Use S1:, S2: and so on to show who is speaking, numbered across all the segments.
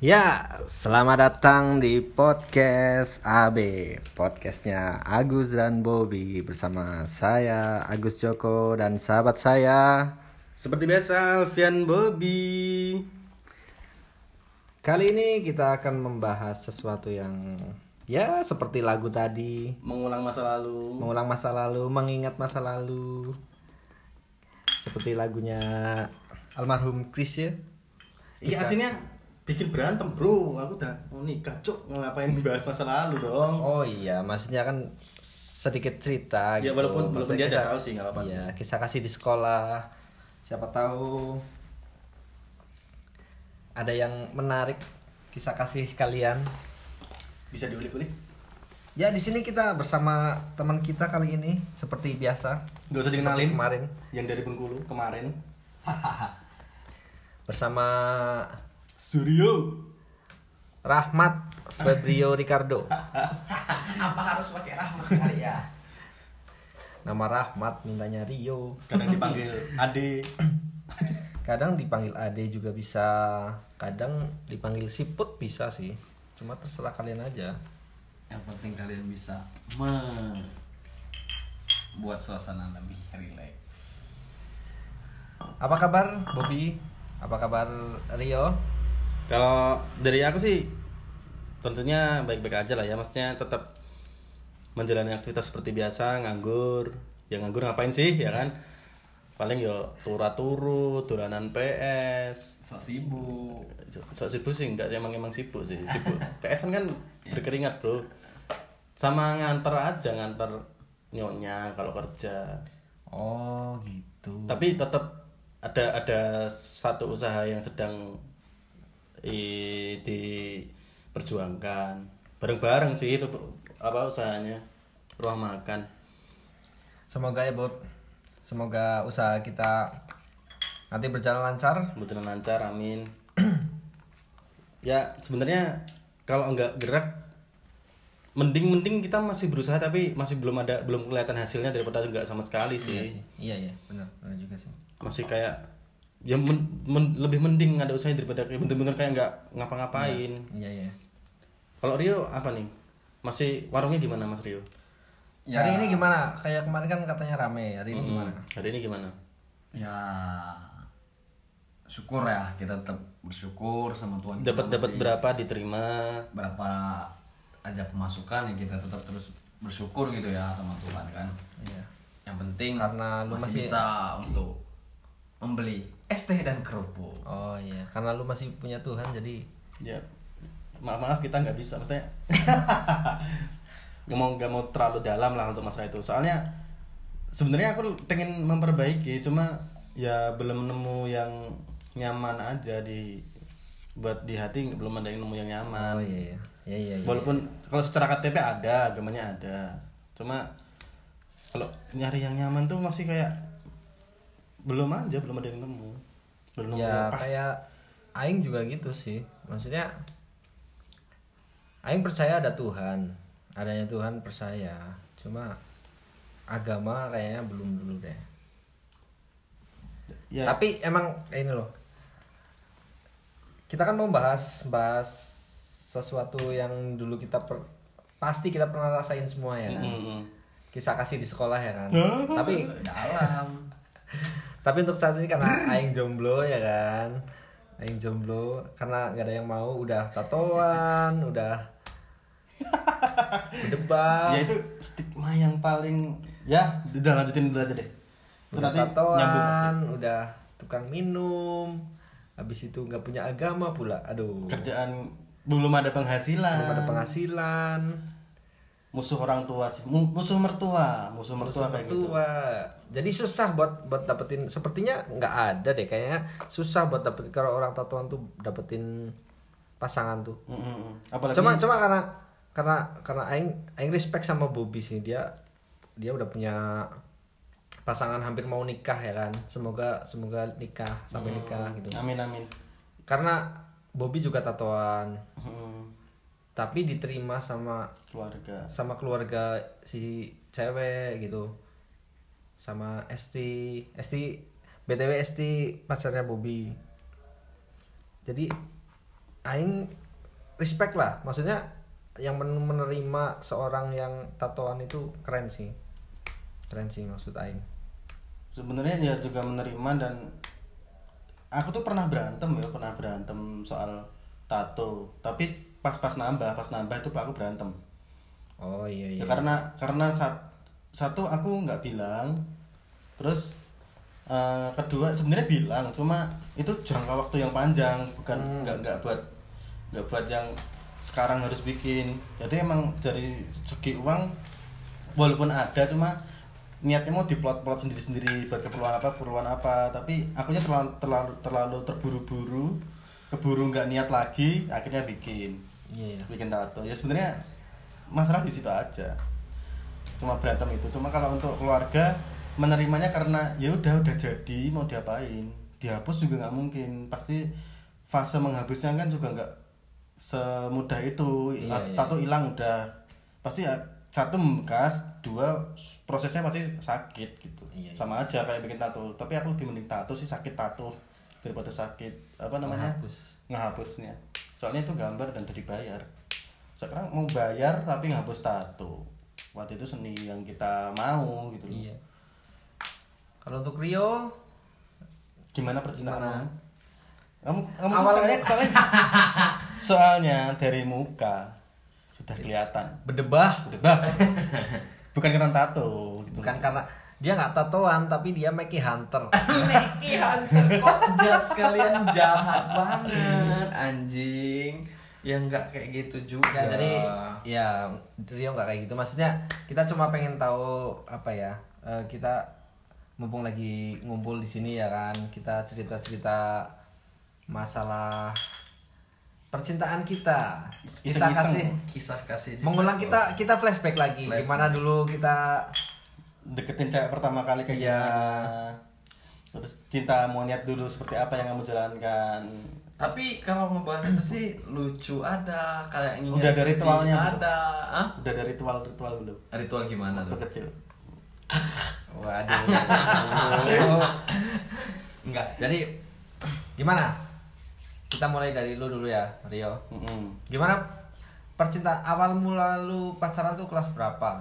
S1: Ya, selamat datang di podcast AB Podcastnya Agus dan Bobby Bersama saya, Agus Joko Dan sahabat saya.
S2: Seperti biasa, Alfian Bobby.
S1: Kali ini kita akan membahas sesuatu yang Ya, seperti lagu tadi.
S2: Mengulang masa lalu.
S1: Mengulang masa lalu, mengingat masa lalu. Seperti lagunya almarhum Chris ya.
S2: Iya, aslinya bikin berantem, bro. Aku udah mau nikah, cuk. Ngapain bahas masa lalu dong?
S1: Oh iya, maksudnya kan sedikit cerita
S2: Ya,
S1: gitu.
S2: walaupun- walaupun
S1: Maksudnya
S2: dia udah tahu sih, nggak apa-apa.
S1: Iya, kisah kasih di sekolah. Siapa tahu ada yang menarik kisah kasih kalian.
S2: Bisa diulik-ulik?
S1: Ya, di sini kita bersama teman kita kali ini seperti biasa.
S2: Gak usah dikenalin.
S1: kemarin
S2: Yang dari Bengkulu kemarin.
S1: bersama
S2: Suryo.
S1: Rahmat Febrio Ricardo.
S3: apa harus pakai rahmat kali ya
S1: Nama Rahmat mintanya Rio.
S2: Kadang dipanggil Ade.
S1: Kadang dipanggil Ade juga bisa, kadang dipanggil Siput bisa sih. Cuma terserah kalian aja.
S3: yang penting kalian bisa membuat suasana lebih rileks
S1: Apa kabar Bobby? Apa kabar Rio?
S2: Kalau dari aku sih tentunya baik-baik aja lah ya. Maksudnya tetap menjalani aktivitas seperti biasa, nganggur. Ya nganggur ngapain sih, ya kan? Paling yo turu-turu, turanan PS.
S3: so sibuk
S2: So sibuk sih enggak emang emang sibuk sih. Sibuk. PS kan kan berkeringat, Bro. Sama nganter aja, nganter nyonya kalau kerja.
S1: Oh gitu.
S2: Tapi tetap ada ada satu usaha yang sedang i, diperjuangkan bareng-bareng sih itu apa usahanya rumah makan
S1: Semoga ya Bob. Semoga usaha kita nanti berjalan lancar.
S2: kebetulan lancar amin ya sebenarnya kalau nggak gerak mending mending kita masih berusaha tapi masih belum ada belum kelihatan hasilnya daripada nggak sama sekali
S1: Iya
S2: sih
S1: sih. Iya iya, benar, benar juga sih.
S2: masih kayak ya men- men- lebih mending ada usahanya daripada kayak bener-bener kayak nggak ngapa-ngapain
S1: Iya iya.
S2: Kalau Rio apa nih? Masih warungnya gimana Mas Rio?
S3: Ya.
S1: Hari ini gimana? Kayak kemarin kan katanya rame. Hari ini gimana?
S2: Hmm, Hari ini gimana?
S3: ya syukur ya kita tetap bersyukur sama Tuhan
S2: Dapat dapat
S3: masih
S2: berapa diterima?
S3: berapa aja pemasukan ya kita tetap terus bersyukur gitu ya sama Tuhan kan
S1: Iya.
S3: yang penting
S1: Karena lu masih-
S3: bisa untuk membeli es teh dan kerupuk
S1: Oh iya, karena lu masih punya Tuhan jadi
S2: Ya maaf maaf kita nggak bisa maksudnya nggak mau nggak mau terlalu dalam lah untuk masalah itu soalnya sebenarnya aku pengen memperbaiki cuma ya belum nemu yang nyaman aja di buat di hati belum ada yang nemu yang nyaman
S1: Oh iya iya. Iya iya. iya.
S2: walaupun kalau secara KTP ada agamanya ada cuma kalau nyari yang nyaman tuh masih kayak belum aja belum ada yang nemu. Belum
S1: ya
S2: pas.
S1: kayak aing juga gitu sih. Maksudnya aing percaya ada Tuhan. Adanya Tuhan percaya. Cuma agama kayaknya belum dulu deh.
S2: Ya.
S1: Tapi emang eh, ini loh. Kita kan mau bahas bahas sesuatu yang dulu kita per- pasti kita pernah rasain semua ya kan?
S2: Mm-mm.
S1: kisah kasih di sekolah ya kan? Tapi
S3: dalam
S1: tapi untuk saat ini karena aing jomblo ya kan? Aing jomblo karena nggak ada yang mau udah tatoan udah berdebat.
S2: Ya itu stigma yang paling ya udah lanjutin dulu aja deh. Itu
S1: udah
S2: nanti nyambung pasti.
S1: tatoan udah tukang minum habis itu nggak punya agama pula. Aduh.
S2: Kerjaan belum ada penghasilan.
S1: Belum ada penghasilan
S2: musuh orang tua sih. Mu- musuh mertua musuh mertua kayak gitu.
S1: tua jadi susah buat buat dapetin sepertinya nggak ada deh kayaknya. Susah buat dapetin kalau orang tatoan tuh dapetin pasangan tuh.
S2: Mm-mm. apalagi
S1: cuma cuma karena karena karena aing aing respect sama Bobby sih. Dia dia udah punya pasangan hampir mau nikah ya kan. Semoga semoga nikah sampai nikah gitu.
S2: Amin amin.
S1: Karena Bobby juga tatoan.
S2: Hmm,
S1: tapi diterima sama
S2: keluarga.
S1: sama keluarga si cewek gitu. Sama ST ST btw ST pacarnya Bobby. Jadi Aing respect lah. Maksudnya yang men- menerima seorang yang tatoan itu keren sih. Keren sih maksud Aing.
S2: Sebenarnya ya juga menerima dan aku tuh pernah berantem ya pernah berantem soal tato. Tapi pas-pas nambah pas nambah itu aku berantem.
S1: Oh iya iya.
S2: Ya karena karena sat- satu aku nggak bilang terus eh, kedua sebenarnya bilang cuma itu jangka waktu yang panjang bukan
S1: Hmm.
S2: nggak nggak buat nggak buat yang sekarang harus bikin. Jadi emang dari segi uang walaupun ada cuma niatnya mau diplot-plot sendiri-sendiri buat keperluan apa keperluan apa. Tapi akunya terlalu terlalu terlalu terburu-buru keburu nggak niat lagi akhirnya bikin
S1: iya iya.
S2: Bikin tato ya sebenarnya masalah di situ aja. Cuma berantem itu. Cuma kalau untuk keluarga menerimanya karena ya udah udah jadi mau diapain? Dihapus juga nggak mungkin. Pasti fase menghapusnya kan juga nggak semudah itu.
S1: Iya, iya.
S2: tato hilang udah. Pasti ya, satu membekas dua prosesnya pasti sakit gitu.
S1: Iya, iya.
S2: sama aja kayak bikin tato. Tapi aku lebih mending tato sih sakit tato daripada sakit apa namanya?
S1: Menghapus.
S2: ngehapusnya. Soalnya itu gambar dan udah dibayar. Sekarang mau bayar tapi ngehapus tato waktu itu seni yang kita mau gitu loh.
S1: Iya. Kalau untuk Rio?
S2: Gimana percintaan
S1: Gimana?
S2: kamu kamu soalnya, soalnya soalnya dari muka sudah kelihatan.
S1: Berdebah
S2: udah bah bukan karena tato gitu.
S1: Bukan karena dia nggak tatoan tapi dia Mickey Hunter
S3: Iya, kok jahat sekalian jahat banget anjing. Ya nggak kayak gitu juga.
S1: Ya, jadi ya Rio nggak kayak gitu. Maksudnya kita cuma pengen tahu apa ya? eh, kita mumpung lagi ngumpul di sini ya kan, kita cerita-cerita masalah percintaan kita, kisah
S2: Iseng-iseng.
S1: kasih,
S3: kisah kasih
S1: mengulang kita kita flashback lagi,
S3: Flashback.
S1: gimana dulu kita
S2: deketin cewek pertama kali kayak
S1: Iya.
S2: gimana terus cinta monyet dulu seperti apa yang kamu jalankan
S3: Tapi kalau ngebahas itu sih lucu ada kayak ingin
S2: Udah ada ritualnya
S3: ada. Hah?
S2: udah ada ritual-ritual belum
S3: Ritual gimana
S2: waktu
S3: tuh?
S2: kecil
S1: waduh.
S3: Enggak.
S1: Jadi gimana? Kita mulai dari lu dulu ya, Rio.
S2: Mm-mm.
S1: Gimana percintaan awal mula lu pacaran tuh kelas berapa?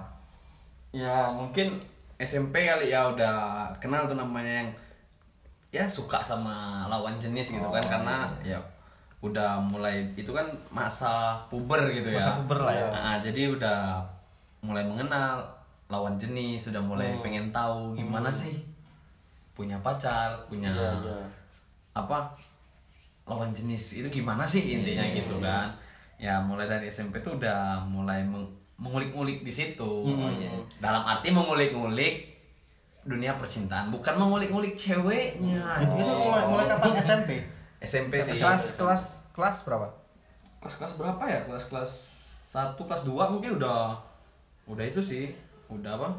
S3: Ya mungkin SMP kali ya udah kenal tuh namanya yang ya suka sama lawan jenis gitu kan
S1: Oh,
S3: karena ya udah mulai itu kan masa puber gitu ya.
S1: Masa puber lah ya.
S3: Nah, jadi udah mulai mengenal lawan jenis, sudah mulai
S2: Hmm.
S3: pengen tahu gimana sih punya pacar, punya
S2: Iya, iya.
S3: apa lawan jenis itu gimana sih intinya
S2: Iya,
S3: gitu kan ya mulai dari SMP tuh udah mulai meng- mengulik-ngulik di situ
S2: Hmm.
S3: iya. dalam arti mengulik-ngulik dunia percintaan bukan mengulik-ngulik ceweknya
S2: itu, itu mulai, mulai kapan SMP
S3: SMP sih
S1: Kelas kelas kelas berapa?
S3: kelas kelas berapa ya kelas kelas satu kelas dua mungkin udah udah itu sih udah apa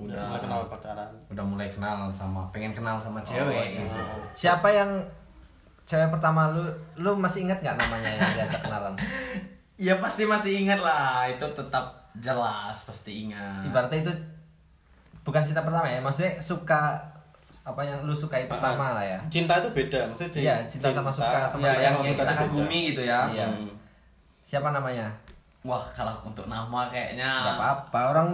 S3: udah
S2: mulai kenal pacaran
S3: udah mulai kenal sama pengen kenal sama cewek
S1: iya.
S3: gitu
S1: Siapa yang cewek pertama lu? Lu masih ingat nggak namanya yang diajak kenalan?
S3: ya pasti masih ingat lah itu tetap jelas pasti ingat
S1: Ibaratnya itu bukan cinta pertama ya, maksudnya suka apa yang lu sukai pertama lah ya.
S2: cinta itu beda maksudnya
S1: Iya, cinta sama suka sama
S3: ya,
S2: suka
S3: yang, yang kita kagumi gitu ya.
S1: Iya.
S2: Hmm.
S1: Siapa namanya?
S3: Wah, kalau untuk nama kayaknya.
S1: Gak apa-apa, orang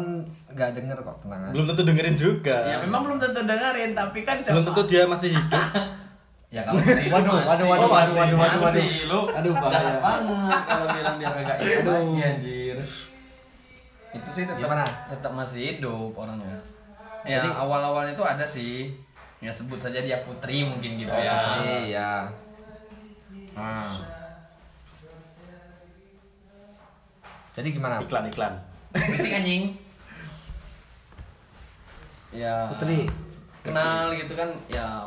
S1: nggak denger kok tenang aja.
S2: belum tentu dengerin juga
S3: Ya memang belum tentu dengerin, tapi kan siapa?
S2: belum tentu dia masih hidup
S3: Ya kalau masih
S1: Waduh,
S3: masih,
S1: waduh, waduh,
S3: masih,
S1: waduh, waduh, waduh.
S3: masih, lu
S1: Aduh, bahaya.
S3: jahat banget kalau bilang dia kagak hidup lagi anjir. Itu sih tetap
S1: Gimana?
S3: tetap masih hidup orangnya. Ya
S1: Jadi-
S3: awal-awalnya itu ada sih. Ya sebut saja dia Putri mungkin gitu
S2: Oh,
S3: ya.
S1: Iya.
S3: Nah,
S1: Jadi gimana?
S2: iklan iklan
S3: Berisik anjing. Ya.
S1: Putri.
S3: Kenal gitu kan ya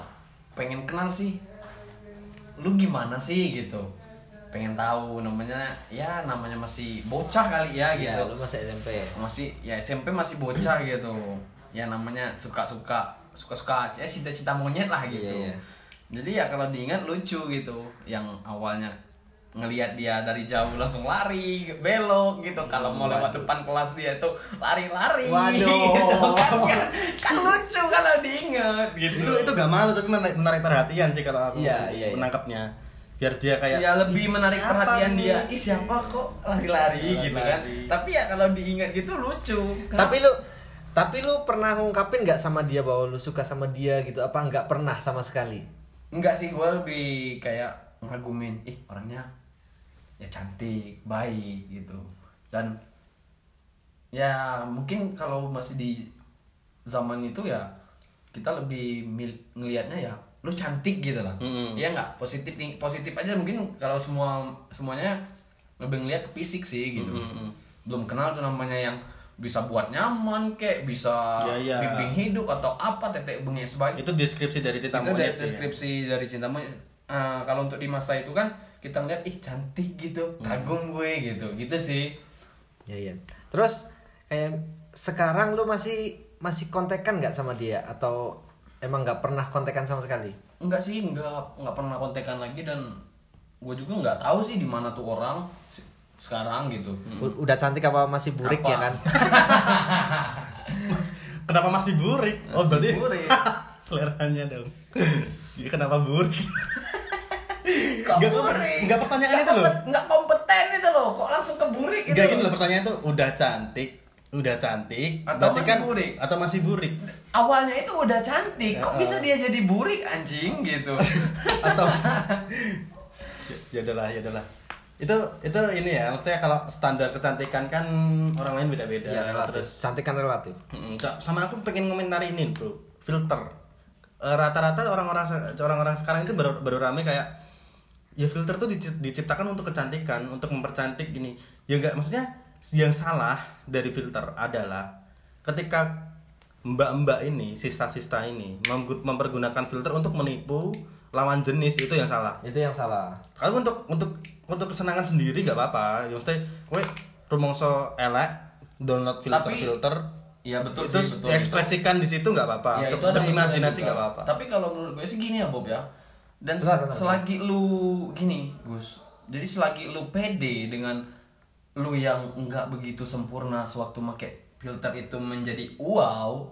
S3: pengen kenal sih. Lu gimana sih gitu. Pengen tahu namanya ya namanya masih bocah kali ya
S1: Iya,
S3: gitu.
S1: lu masih SMP.
S3: Masih ya SMP masih bocah gitu. Ya namanya suka-suka suka-suka ya cita-cita monyet lah gitu.
S1: Iya, iya.
S3: Jadi ya kalau diingat lucu gitu. Yang awalnya ngelihat dia dari jauh langsung lari belok gitu kalau mau lewat depan kelas dia tuh lari-lari
S1: Waduh.
S3: gitu kan, kan, kan lucu kalau diinget gitu
S2: itu itu gak malu tapi menarik, perhatian sih kalau aku
S1: Iya, iya, iya.
S2: menangkapnya biar dia kayak
S3: ya lebih
S2: "Ih,
S3: menarik perhatian
S2: nih?"
S3: dia ih siapa kok lari-lari gitu kan tapi ya kalau diingat gitu lucu
S1: Tapi lu tapi lu pernah ngungkapin nggak sama dia bahwa lu suka sama dia gitu? Apa nggak pernah sama sekali?
S3: Enggak sih, gue lebih kayak ngagumin, ih orangnya ya cantik, baik gitu. Dan ya mungkin kalau masih di zaman itu ya kita lebih mil- ngelihatnya ya lu cantik gitu lah.
S2: Mm-mm.
S3: Iya nggak positif nih positif aja mungkin kalau semua semuanya lebih ngelihat ke fisik sih gitu.
S2: Mm-mm.
S3: Belum kenal tuh namanya yang bisa buat nyaman kek, bisa
S2: Ya, ya.
S3: bimbing hidup atau apa tetek bengek sebagai
S2: itu deskripsi dari cinta
S3: itu
S2: monyet ya.
S3: deskripsi dari cinta monyet Eh, kalau untuk di masa itu kan kita ngeliat ih cantik gitu
S2: Hmm.
S3: kagum gue gitu gitu sih
S1: Ya iya. Terus kayak sekarang lu masih masih kontekan nggak sama dia atau emang nggak pernah kontekan sama sekali?
S3: enggak sih enggak enggak pernah kontekan lagi dan gue juga nggak tahu sih di mana tuh orang se- sekarang gitu
S1: U- Udah cantik apa masih burik
S3: Apa?
S1: ya kan?
S2: kenapa masih burik oh
S3: Masih
S2: berarti
S3: burik.
S2: seleranya dong Iya kenapa burik
S3: Kok
S2: Nggak,
S3: burik?
S2: nggak pertanyaan
S3: Nggak
S2: itu loh.
S3: nggak kompeten itu loh kok langsung ke burik gitu
S2: Gak gini
S3: loh.
S2: loh pertanyaan tuh udah cantik udah cantik
S3: Atau masih
S2: kan
S3: burik?
S2: atau masih burik?
S3: Awalnya itu udah cantik kok
S2: Ya,
S3: bisa dia jadi burik anjing gitu.
S2: Atau ya udahlah ya udahlah. Itu itu ini ya maksudnya kalau standar kecantikan kan orang lain beda-beda
S1: Iya relatif.
S2: terus
S1: Cantik kan relatif.
S2: Sama aku pengen komentari ini bro. Filter. Eh, rata-rata orang-orang se- orang-orang sekarang itu baru baru rame kayak ya filter tuh dici- diciptakan untuk kecantikan untuk mempercantik gini. Ya enggak maksudnya yang salah dari filter adalah ketika mbak-mbak ini sista-sista ini mem- mempergunakan filter untuk menipu lawan jenis itu yang salah
S1: Itu yang salah.
S2: kalau untuk untuk untuk kesenangan sendiri gak apa-apa ya maksudnya kowe rumongso elek download filter
S3: Tapi-
S2: filter
S3: Iya betul
S2: itu
S3: sih betul.
S2: diekspresikan di situ nggak apa-apa
S3: Ya, itu ada
S2: berimajinasi
S3: juga.
S2: nggak apa-apa
S3: Tapi kalau menurut gue sih gini ya Bob ya. Dan
S1: Benar, benar,
S3: selagi lu gini, Gus. Jadi selagi lu pede dengan lu yang enggak begitu sempurna sewaktu make filter itu menjadi wow,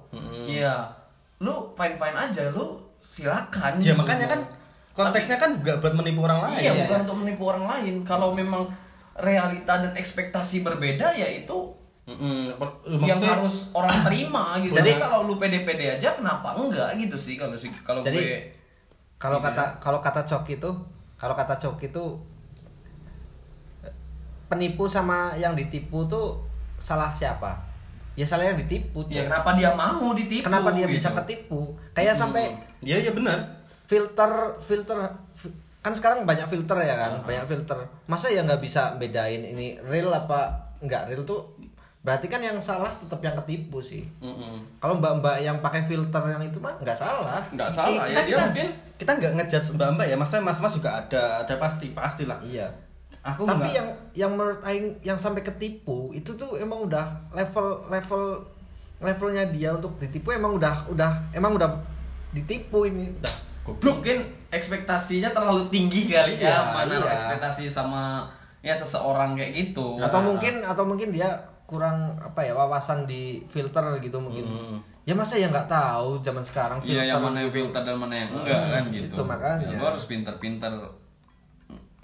S3: ya lu fine fine aja, lu silakan.
S2: ya
S3: gitu.
S2: makanya kan konteksnya kan nggak buat menipu orang lain
S3: Iya,
S1: Iya,
S3: bukan
S1: iya.
S3: untuk menipu orang lain. Kalau memang realita dan ekspektasi berbeda ya itu
S2: Mm-mm.
S3: Yang
S2: maksudnya-
S3: harus orang terima gitu.
S1: Jadi-
S3: kalau lu pede-pede aja kenapa enggak gitu sih kalau sih kalau
S1: Jadi, Kalau
S3: Iya.
S1: kata kalau kata Cok itu, kalau kata Cok itu penipu sama yang ditipu tuh salah siapa? Ya salah yang ditipu.
S3: Ya kenapa dia mau ditipu?
S1: Kenapa dia
S3: gitu.
S1: bisa ketipu? Kayak sampai
S2: ya ya benar
S1: filter filter fi- kan sekarang banyak filter ya kan banyak filter masa ya nggak bisa bedain ini real apa nggak real tuh berarti kan yang salah tetap yang ketipu sih
S2: Mm-mm.
S1: kalau mbak-mbak yang pakai filter yang itu mah nggak salah
S3: Nggak salah
S2: Eh,
S3: ya dia
S2: kita,
S3: mungkin
S2: kita nggak ngejudge mbak mbak ya maksudnya mas mas juga ada ada pasti pasti lah
S1: iya
S2: aku
S1: tapi
S2: nggak
S1: yang yang menurut Aing yang sampai ketipu itu tuh emang udah level level levelnya dia untuk ditipu emang udah udah emang udah ditipu ini
S2: Dah, goblok
S3: mungkin ekspektasinya terlalu tinggi kali
S1: Iya,
S3: ya mana
S1: iya.
S3: ekspektasi sama ya seseorang kayak gitu
S1: atau mungkin atau mungkin dia kurang apa ya wawasan di filter gitu mungkin
S2: Mm.
S1: ya masa ya nggak tahu zaman sekarang filter
S3: Iya yang mana yang filter dan mana yang enggak
S1: Hmm,
S3: kan gitu.
S1: itu makanya.
S3: Ya, lu harus pinter-pinter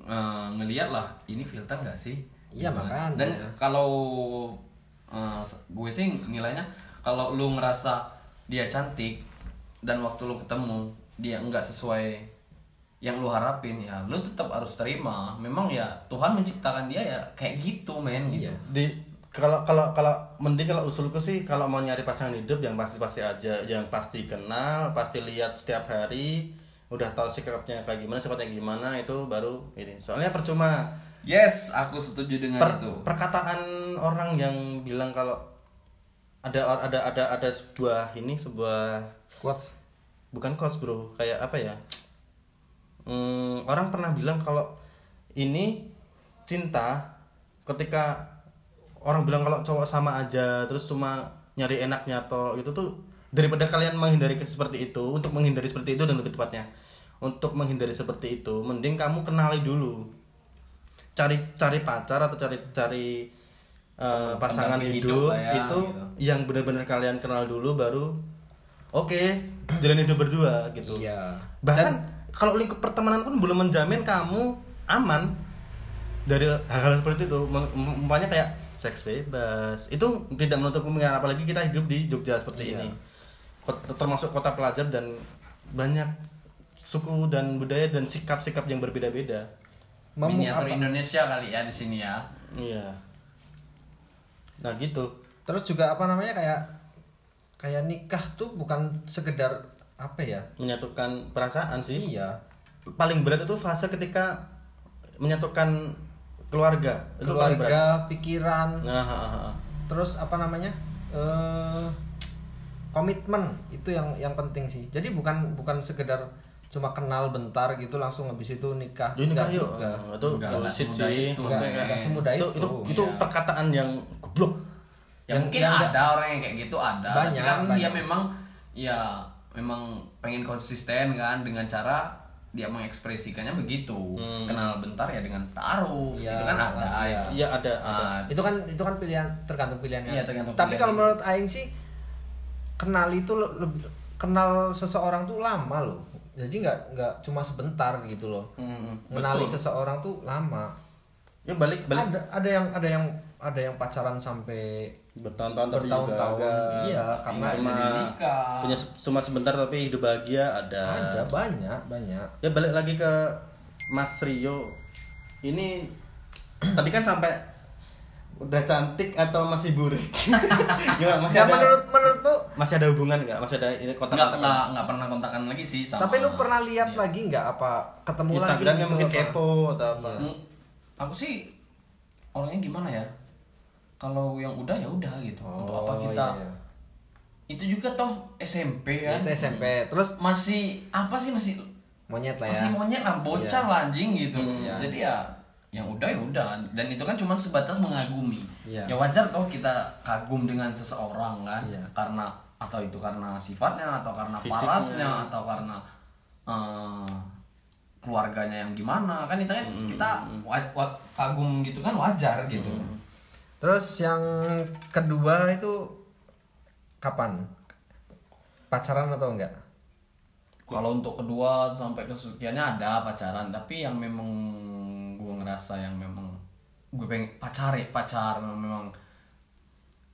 S3: eh, ngeliat lah ini filter nggak sih?
S1: Iya,
S3: Gitu kan.
S1: makanya.
S3: Dan kalau eh, gue sih nilainya kalau lu ngerasa dia cantik dan waktu lu ketemu dia nggak sesuai yang lu harapin ya lu tetap harus terima. Memang ya Tuhan menciptakan dia ya kayak gitu men gitu.
S1: Iya.
S2: di kalau kalau kalau mending kalau usulku sih kalau mau nyari pasangan hidup yang pasti pasti aja yang pasti kenal pasti lihat setiap hari udah tahu sikapnya kayak gimana sifatnya gimana itu baru ini. Soalnya percuma.
S3: Yes, aku setuju dengan
S2: per-
S3: itu.
S2: perkataan orang yang bilang kalau ada ada ada ada sebuah ini sebuah
S1: quotes.
S2: Bukan coach bro. Kayak apa ya? Hmm, orang pernah bilang kalau ini cinta ketika orang bilang kalau cowok sama aja terus cuma nyari enaknya atau itu tuh daripada kalian menghindari seperti itu untuk menghindari seperti itu dan lebih tepatnya untuk menghindari seperti itu mending kamu kenali dulu cari cari pacar atau cari cari uh, pasangan hidup,
S3: hidup ya,
S2: itu
S3: gitu.
S2: yang benar-benar kalian kenal dulu baru oke jalan hidup berdua gitu
S1: Iya.
S2: bahkan kalau lingkup pertemanan pun belum menjamin kamu aman dari hal-hal seperti itu umpamanya kayak seks bebas itu tidak menutup kemungkinan apalagi kita hidup di Jogja seperti
S1: Iya.
S2: ini Kot- termasuk kota pelajar dan banyak suku dan budaya dan sikap-sikap yang berbeda-beda
S3: Miniatur
S1: apa-
S3: Indonesia kali ya di sini ya.
S2: iya nah gitu
S1: Terus juga apa namanya kayak kayak nikah tuh bukan sekedar apa ya?
S2: menyatukan perasaan sih
S1: Iya.
S2: paling berat itu fase ketika menyatukan keluarga itu paling berat
S1: Keluarga, pikiran,
S2: nah ha, ha, ha.
S1: terus apa namanya? eh komitmen itu yang yang penting sih. Jadi bukan bukan sekedar cuma kenal bentar gitu langsung habis itu nikah.
S2: Jadi nikah
S1: Enggak
S2: yuk.
S1: juga.
S2: Itu bullshit sih.
S3: itu.
S2: Maksudnya
S1: Enggak, semudah
S2: itu.
S1: itu.
S2: Itu, itu
S3: Iya.
S2: perkataan yang goblok.
S3: Ya
S1: Yang-
S3: mungkin
S1: yang
S3: ada
S1: enggak-
S3: orang yang kayak gitu ada.
S1: Banyak,
S3: Tapi kan dia
S1: banyak.
S3: memang ya memang pengen konsisten kan dengan cara dia mengekspresikannya begitu.
S2: Hmm.
S3: Kenal bentar ya dengan taruh.
S1: Iya,
S3: itu kan ada
S1: iya.
S3: ya.
S2: Iya ada, ada.
S3: Ah,
S1: itu kan itu kan pilihan tergantung pilihannya.
S3: Iya, tergantung
S1: Tapi
S3: pilihan.
S1: kalau menurut Aing sih kenal itu le- lebih kenal seseorang tuh lama loh. Jadi nggak nggak cuma sebentar gitu loh.
S2: Hmm, betul.
S1: seseorang tuh lama.
S2: Ya balik balik
S1: Ada ada yang ada yang ada yang pacaran sampai
S2: bertahun-tahun tapi
S1: bertahun-tahun. Iya, karena
S2: cuma punya cuma sebentar tapi hidup bahagia ada.
S1: ada banyak banyak.
S2: Ya balik lagi ke Mas Rio. Ini tadi kan sampai udah cantik atau masih burik? Gimana? Masih
S1: Ya
S2: ada
S1: menurut menurutmu
S2: masih ada hubungan nggak? Masih ada ini
S3: Enggak,
S2: kontak-kontak?
S3: enggak, enggak pernah kontakan lagi sih sama.
S1: tapi lu pernah lihat
S3: Iya.
S1: lagi nggak apa ketemu lagi?
S2: Instagramnya
S1: gitu
S2: mungkin
S1: apa?
S2: kepo atau apa?
S3: Hmm, Aku sih orangnya gimana ya? Kalau yang udah ya udah gitu. Untuk apa
S1: Oh,
S3: kita?
S1: iya.
S3: Itu juga toh SMP
S1: Ya,
S3: kan.
S1: itu SMP. Terus
S3: Masih apa sih masih
S1: monyet lah ya.
S3: masih monyet lah bocah
S1: Iya.
S3: lah anjing gitu
S1: Hmm, iya.
S3: jadi ya yang udah ya udah dan itu kan cuma sebatas mengagumi
S1: Iya.
S3: ya wajar toh kita kagum dengan seseorang kan
S1: Iya.
S3: karena atau itu karena sifatnya atau karena
S2: Fisiknya.
S3: parasnya atau karena eh, keluarganya yang gimana kan itu kan
S2: Hmm,
S3: kita wa- wa- kagum gitu kan wajar gitu
S1: Terus yang kedua itu kapan? Pacaran atau enggak?
S3: Kalau untuk kedua sampai kesekiannya ada pacaran, tapi yang memang ngerasa yang memang gue pengen pacar ya pacar memang, memang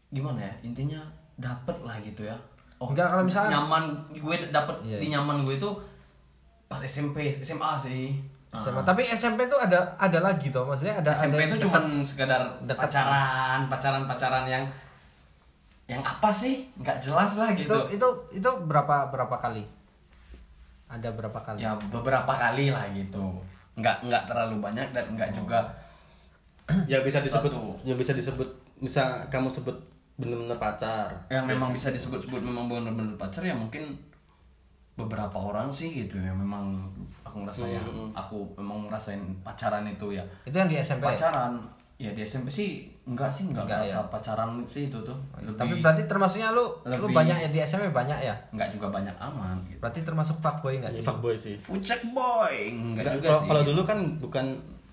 S3: gimana ya intinya dapet lah gitu ya.
S1: Enggak, kalau misalnya-
S3: nyaman gue dapet
S1: Iya.
S3: di nyaman gue itu pas SMP SMA sih.
S1: SMA.
S3: Ah.
S1: Tapi SMP tuh ada ada lagi tuh, maksudnya ada
S3: SMP
S1: ada
S3: itu cuman sekedar
S1: dekat.
S3: pacaran, pacaran-pacaran yang yang apa sih? nggak jelas lah
S1: itu
S3: gitu.
S1: itu itu berapa berapa kali? Ada berapa kali?
S3: ya beberapa kali lah gitu nggak nggak terlalu banyak dan nggak juga
S2: Ya bisa disebut,
S3: Satu.
S2: ya bisa disebut, bisa kamu sebut bener-bener pacar.
S3: yang memang bisa disebut-sebut memang benar-benar pacar ya mungkin beberapa orang sih gitu ya memang aku ngerasa ya
S2: Hmm.
S3: aku memang ngerasain pacaran itu ya
S1: Itu yang di SMP.
S3: pacaran ya di SMP sih enggak sih enggak
S1: Enggak ya?
S3: pacaran sih itu tuh lebih
S1: Tapi berarti termasuknya lu lu
S3: lebih-
S1: banyak ya di SMP banyak ya?
S3: enggak juga banyak aman gitu
S1: Berarti termasuk fuckboy enggak sih?
S2: Fuckboy sih.
S3: Fucek boy enggak
S2: Nggak,
S3: juga
S2: kalau,
S3: sih
S2: kalau dulu kan bukan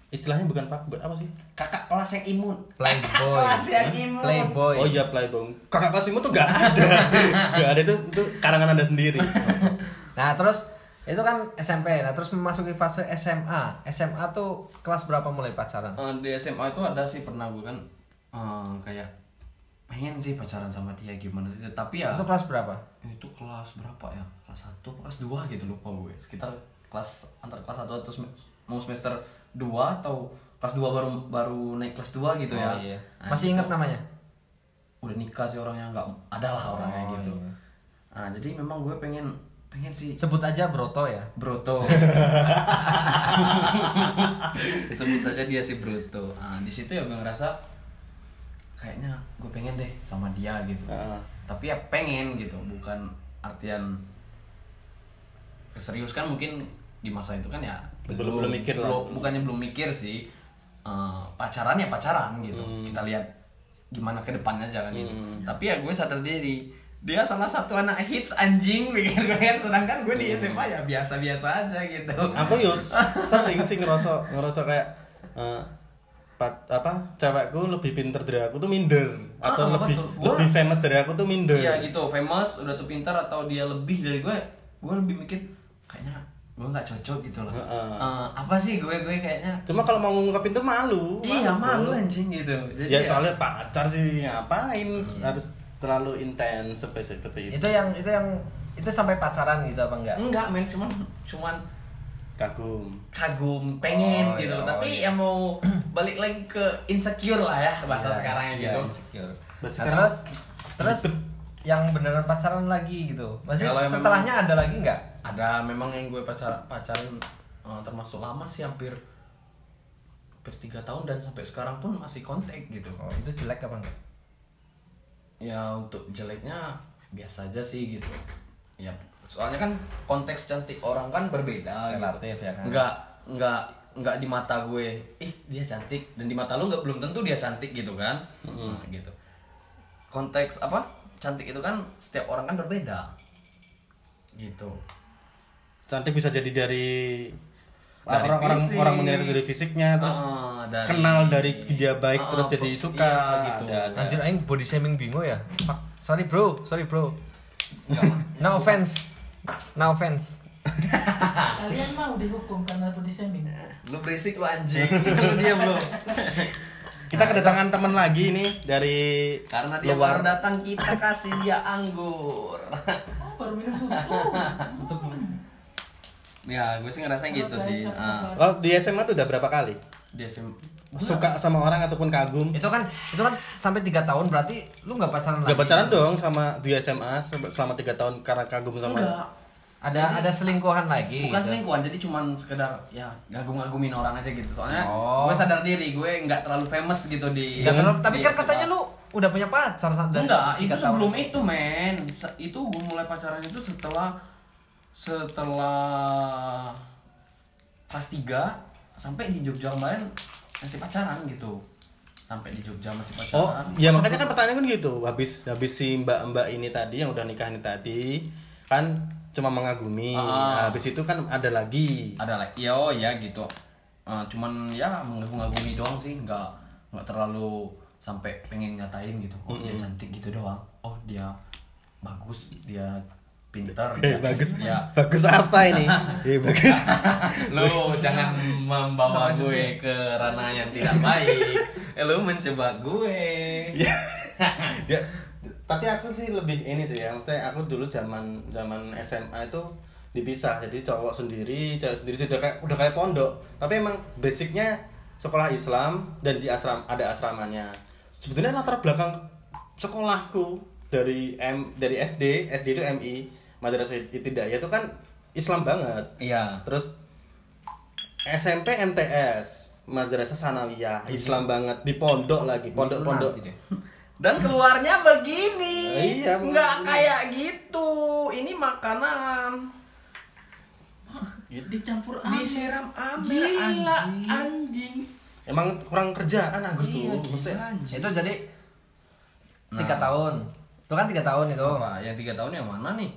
S2: istilahnya bukan fuckboy apa sih?
S3: kakak kelas yang imun
S1: Playboy.
S3: kakak kelas yang imun
S1: Playboy.
S2: Oh iya playboy. Kakak kelas itu tuh gak ada. gak ada itu itu karangan anda sendiri.
S1: Nah, terus itu kan SMP. Nah, terus memasuki fase SMA. SMA tuh kelas berapa mulai pacaran?
S3: Eh, di SMA itu ada sih pernah gue kan eh, kayak pengen sih pacaran sama dia gimana sih tapi ya
S1: Itu kelas berapa?
S3: itu kelas berapa ya kelas 1 kelas 2 gitu lupa gue sekitar kelas antar kelas 1 atau mau semester 2 atau kelas 2 baru baru naik kelas 2 gitu ya
S1: Oh, iya.
S3: Nah,
S1: Masih
S3: itu
S1: ingat namanya?
S3: udah nikah sih orangnya nggak ada lah orangnya
S1: Oh,
S3: gitu
S1: iya.
S3: nah jadi memang gue pengen pengen sih
S1: Sebut aja Broto ya.
S3: Broto. Sebut saja dia si Broto. Nah, di situ ya gue ngerasa kayaknya gue pengen deh sama dia gitu.
S2: Ah.
S3: Tapi ya pengen gitu, bukan artian keserius kan mungkin di masa itu kan ya
S2: Belum- belum mikir lah.
S3: belum- bukannya belum mikir sih Eh, pacaran ya pacaran gitu
S2: Hmm.
S3: kita lihat gimana ke depannya aja kan gitu
S2: Hmm.
S3: tapi ya gue sadar diri dia salah satu anak hits anjing pikir gue kan sedangkan gue di
S2: Hmm.
S3: SMA ya biasa-biasa aja gitu
S2: Aku yo sering sih ngerasa ngerasa kayak eh, pat- apa cewekku lebih pinter dari aku tuh minder atau
S3: Ah,
S2: lebih
S3: betul.
S2: Lebih famous dari aku tuh minder
S3: Iya gitu, famous, udah tuh pintar atau dia lebih dari gue, gue lebih mikir kayaknya gue nggak cocok gitu loh.
S2: Heeh.
S3: Eh, apa sih gue gue kayaknya?
S2: cuma kalau mau ngungkapin tuh malu
S3: Iya malu anjing gitu. Jadi
S2: ya soalnya pacar sih ngapain harus terlalu intens seperti seperti itu
S1: Itu yang itu yang itu sampai pacaran gitu apa enggak?
S3: enggak men, cuman cuman
S2: kagum
S3: kagum, pengen
S1: Oh,
S3: gitu.
S1: iya, oh,
S3: Tapi
S1: iya.
S3: ya mau balik lagi ke insecure lah ya bahasa
S1: Iya,
S3: sekarangnya
S1: iya,
S3: gitu.
S1: insecure.
S2: Nah,
S1: Nah,
S2: sekarang-
S1: terus terus yang beneran pacaran lagi gitu. Maksudnya
S3: Kalau yang
S1: setelahnya ada lagi nggak?
S3: Ada memang yang gue pacar pacaran eh, termasuk lama sih hampir hampir tiga tahun dan sampai sekarang pun masih kontak gitu.
S1: Oh, itu jelek apa enggak?
S3: Ya untuk jeleknya biasa aja sih gitu. Ya soalnya kan konteks cantik orang kan berbeda
S1: Relatif
S3: gitu.
S1: ya kan?
S3: Enggak enggak enggak di mata gue, ih dia cantik dan di mata lu nggak belum tentu dia cantik gitu kan. Nah, gitu. Konteks apa? Cantik itu kan setiap orang kan berbeda. Gitu.
S2: cantik bisa jadi Dari orang-orang orang menilai dari fisiknya terus
S3: Ah, dari-
S2: kenal dari dia baik
S3: Ah,
S2: terus
S3: ah,
S2: jadi
S3: iya,
S2: suka
S3: gitu.
S2: Ada- ada.
S1: Anjir aing body shaming bingo ya. Fuck. Sorry bro, sorry bro. No offense. No offense.
S4: Kalian mau dihukum karena body shaming?
S3: Lu berisik lu anjing. Lu diam lu.
S2: kita kedatangan teman lagi nih dari
S3: Karena dia
S2: luar
S3: baru datang kita kasih dia anggur.
S4: Oh, baru minum susu.
S3: ya, gue sih ngerasain gitu sih. Ah,
S2: kalau di SMA tuh udah berapa kali
S3: dia sih
S2: suka sama orang ataupun kagum
S1: Itu kan itu kan sampai tiga tahun berarti lu nggak pacaran lagi.
S2: Gak pacaran dong sama di SMA selama- tiga tahun karena kagum sama
S3: enggak.
S1: Ada ada selingkuhan lagi.
S3: Bukan
S1: gitu.
S3: selingkuhan, jadi cuman sekedar ya ngagum-ngagumin orang aja gitu. Soalnya
S1: Oh.
S3: gue sadar diri, gue nggak terlalu famous gitu di
S1: Nggak terlalu- tapi
S3: di
S1: kan
S3: SMA.
S1: katanya lu udah punya pacar
S3: Enggak, itu
S1: tahun.
S3: sebelum itu men Itu gue mulai pacaran itu setelah Setelah Kelas 3 Sampai di Jogja kemarin Masih pacaran gitu Sampai di Jogja masih
S2: Oh,
S3: pacaran
S2: ya makanya kan pertanyaan kan gitu. Habis habis si mbak-mbak ini tadi yang udah nikah ini tadi kan cuma mengagumi.
S3: Ah.
S2: Habis itu kan ada lagi.
S3: Ada lagi, ya oh ya gitu Eh, Cuman ya mengagumi doang sih Nggak, nggak terlalu sampai pengen nyatain gitu Oh dia cantik gitu doang Oh dia bagus, dia pintar
S2: Eh,
S3: dia,
S2: bagus.
S3: dia
S2: Bagus apa ini? Eh, bagus.
S3: lu jangan membawa gue ke ranah yang tidak baik lu mencoba gue
S2: Ya. Tapi aku sih lebih ini sih ya. Maksudnya aku dulu zaman zaman SMA itu dipisah. Jadi cowok sendiri, cewek sendiri sudah kayak udah kayak pondok. Tapi emang basicnya sekolah Islam dan di asram ada asramanya. Sebetulnya latar belakang sekolahku dari M dari SD, SD itu MI, Madrasah Ibtidaiyah itu kan Islam banget.
S3: iya
S2: Terus SMP MTS Madrasah Sanawiyah Islam banget di pondok lagi pondok-pondok
S1: Nanti deh.
S3: dan keluarnya begini
S2: Iya,
S3: nggak
S2: begini.
S3: kayak gitu ini makanan
S4: Dicampur air.
S3: disiram amel
S4: Gila,
S3: anjing
S4: anjing.
S2: emang kurang kerjaan Agus tuh
S3: Iya,
S2: Maksudnya,
S3: gila, anjing.
S1: Itu jadi tiga
S3: Nah.
S1: tahun. Lu kan tiga tahun itu.
S3: apa yang tiga tahun yang mana nih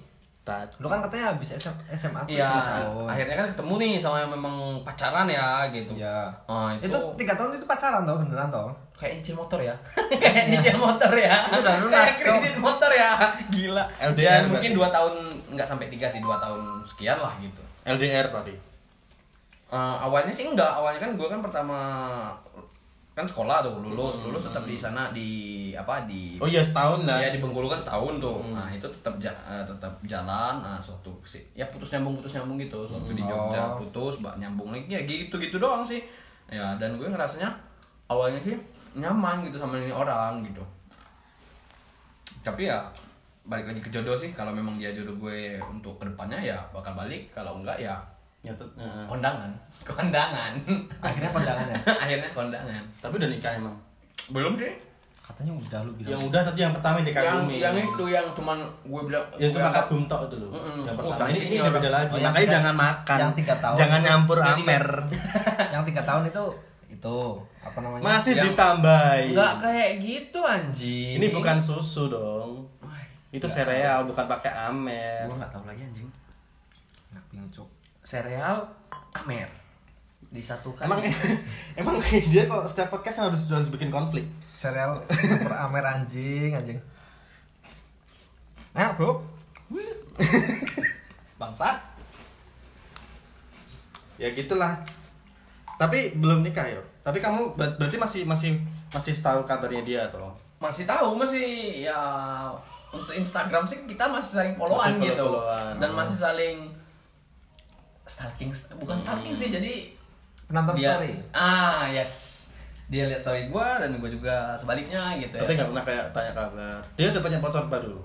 S2: tat-
S1: Lu kan katanya habis SM, SMA tuh
S3: Iya,
S1: tiga tahun.
S3: akhirnya kan ketemu nih sama yang memang pacaran ya gitu.
S1: Iya.
S3: Oh, itu,
S1: Itu tiga tahun itu pacaran toh beneran toh?
S3: kayak nyicil motor ya. kayak nyicil motor ya.
S1: Itu udah lunas,
S3: kayak kredit motor ya. Gila.
S2: LDR
S3: Ya, mungkin dua tahun nggak sampai tiga sih, dua tahun sekian lah gitu.
S2: LDR tadi
S3: Eh, awalnya sih enggak, awalnya kan gue kan pertama kan sekolah tuh lulus, lulus tetap di sana di apa di
S2: oh iya setahun lah
S3: Ya di Bengkulu kan setahun tuh. Nah, itu tetap ja- eh, tetap jalan. Nah, suatu si- ya putus nyambung putus nyambung gitu. Suatu di Jogja
S1: Oh.
S3: putus, mbak nyambung lagi ya gitu-gitu doang sih. Ya, dan gue ngerasanya awalnya sih nyaman gitu sama ini orang gitu. Tapi ya balik lagi ke jodoh sih kalau memang dia jodoh gue untuk ke depannya ya bakal balik kalau enggak ya
S2: Nyatut, eh.
S3: kondangan kondangan
S1: Akhirnya kondangan ya?
S3: akhirnya kondangan
S2: tapi udah nikah emang
S3: belum sih
S1: Katanya udah lu bilang.
S2: yang udah tadi yang pertama yang
S3: yang
S2: dikagumi
S3: yang itu yang cuman gue bilang
S2: ya cuma
S3: gue-
S2: kagum tok itu loh
S3: Mm-mm.
S2: yang
S3: Oh,
S2: pertama ini ini udah beda lagi
S1: Oh, yang
S2: makanya
S1: tiga-
S2: jangan makan
S1: yang tiga tahun.
S2: jangan nyampur
S3: Yang
S2: amer
S1: yang tiga tahun itu itu apa namanya?
S2: masih
S3: Yang-
S2: ditambahin
S3: Enggak kayak gitu anjing.
S2: ini bukan susu dong
S3: Wah,
S2: itu sereal bukan pakai amer
S3: Gua enggak tahu lagi anjing.
S1: Enak bingung, Cuk.
S3: Sereal Amer. disatukan
S2: Emang emang dia kalau setiap podcast harus harus bikin konflik.
S1: Serial Super Amer anjing, anjing. Enak, Bro.
S3: bangsat
S2: Ya gitulah. Tapi belum nikah ya. Tapi kamu ber- berarti masih masih masih tahu kabarnya dia atau?
S3: masih tahu masih ya untuk Instagram sih kita masih saling followan
S2: Masih
S3: gitu
S2: follow-followan.
S3: dan masih saling stalking bukan stalking sih jadi
S1: Penonton
S3: dia
S1: story.
S3: ah yes dia lihat story gua dan gua juga sebaliknya gitu
S2: Tapi
S3: ya
S2: nggak pernah kayak tanya kabar. Dia udah punya pacar baru.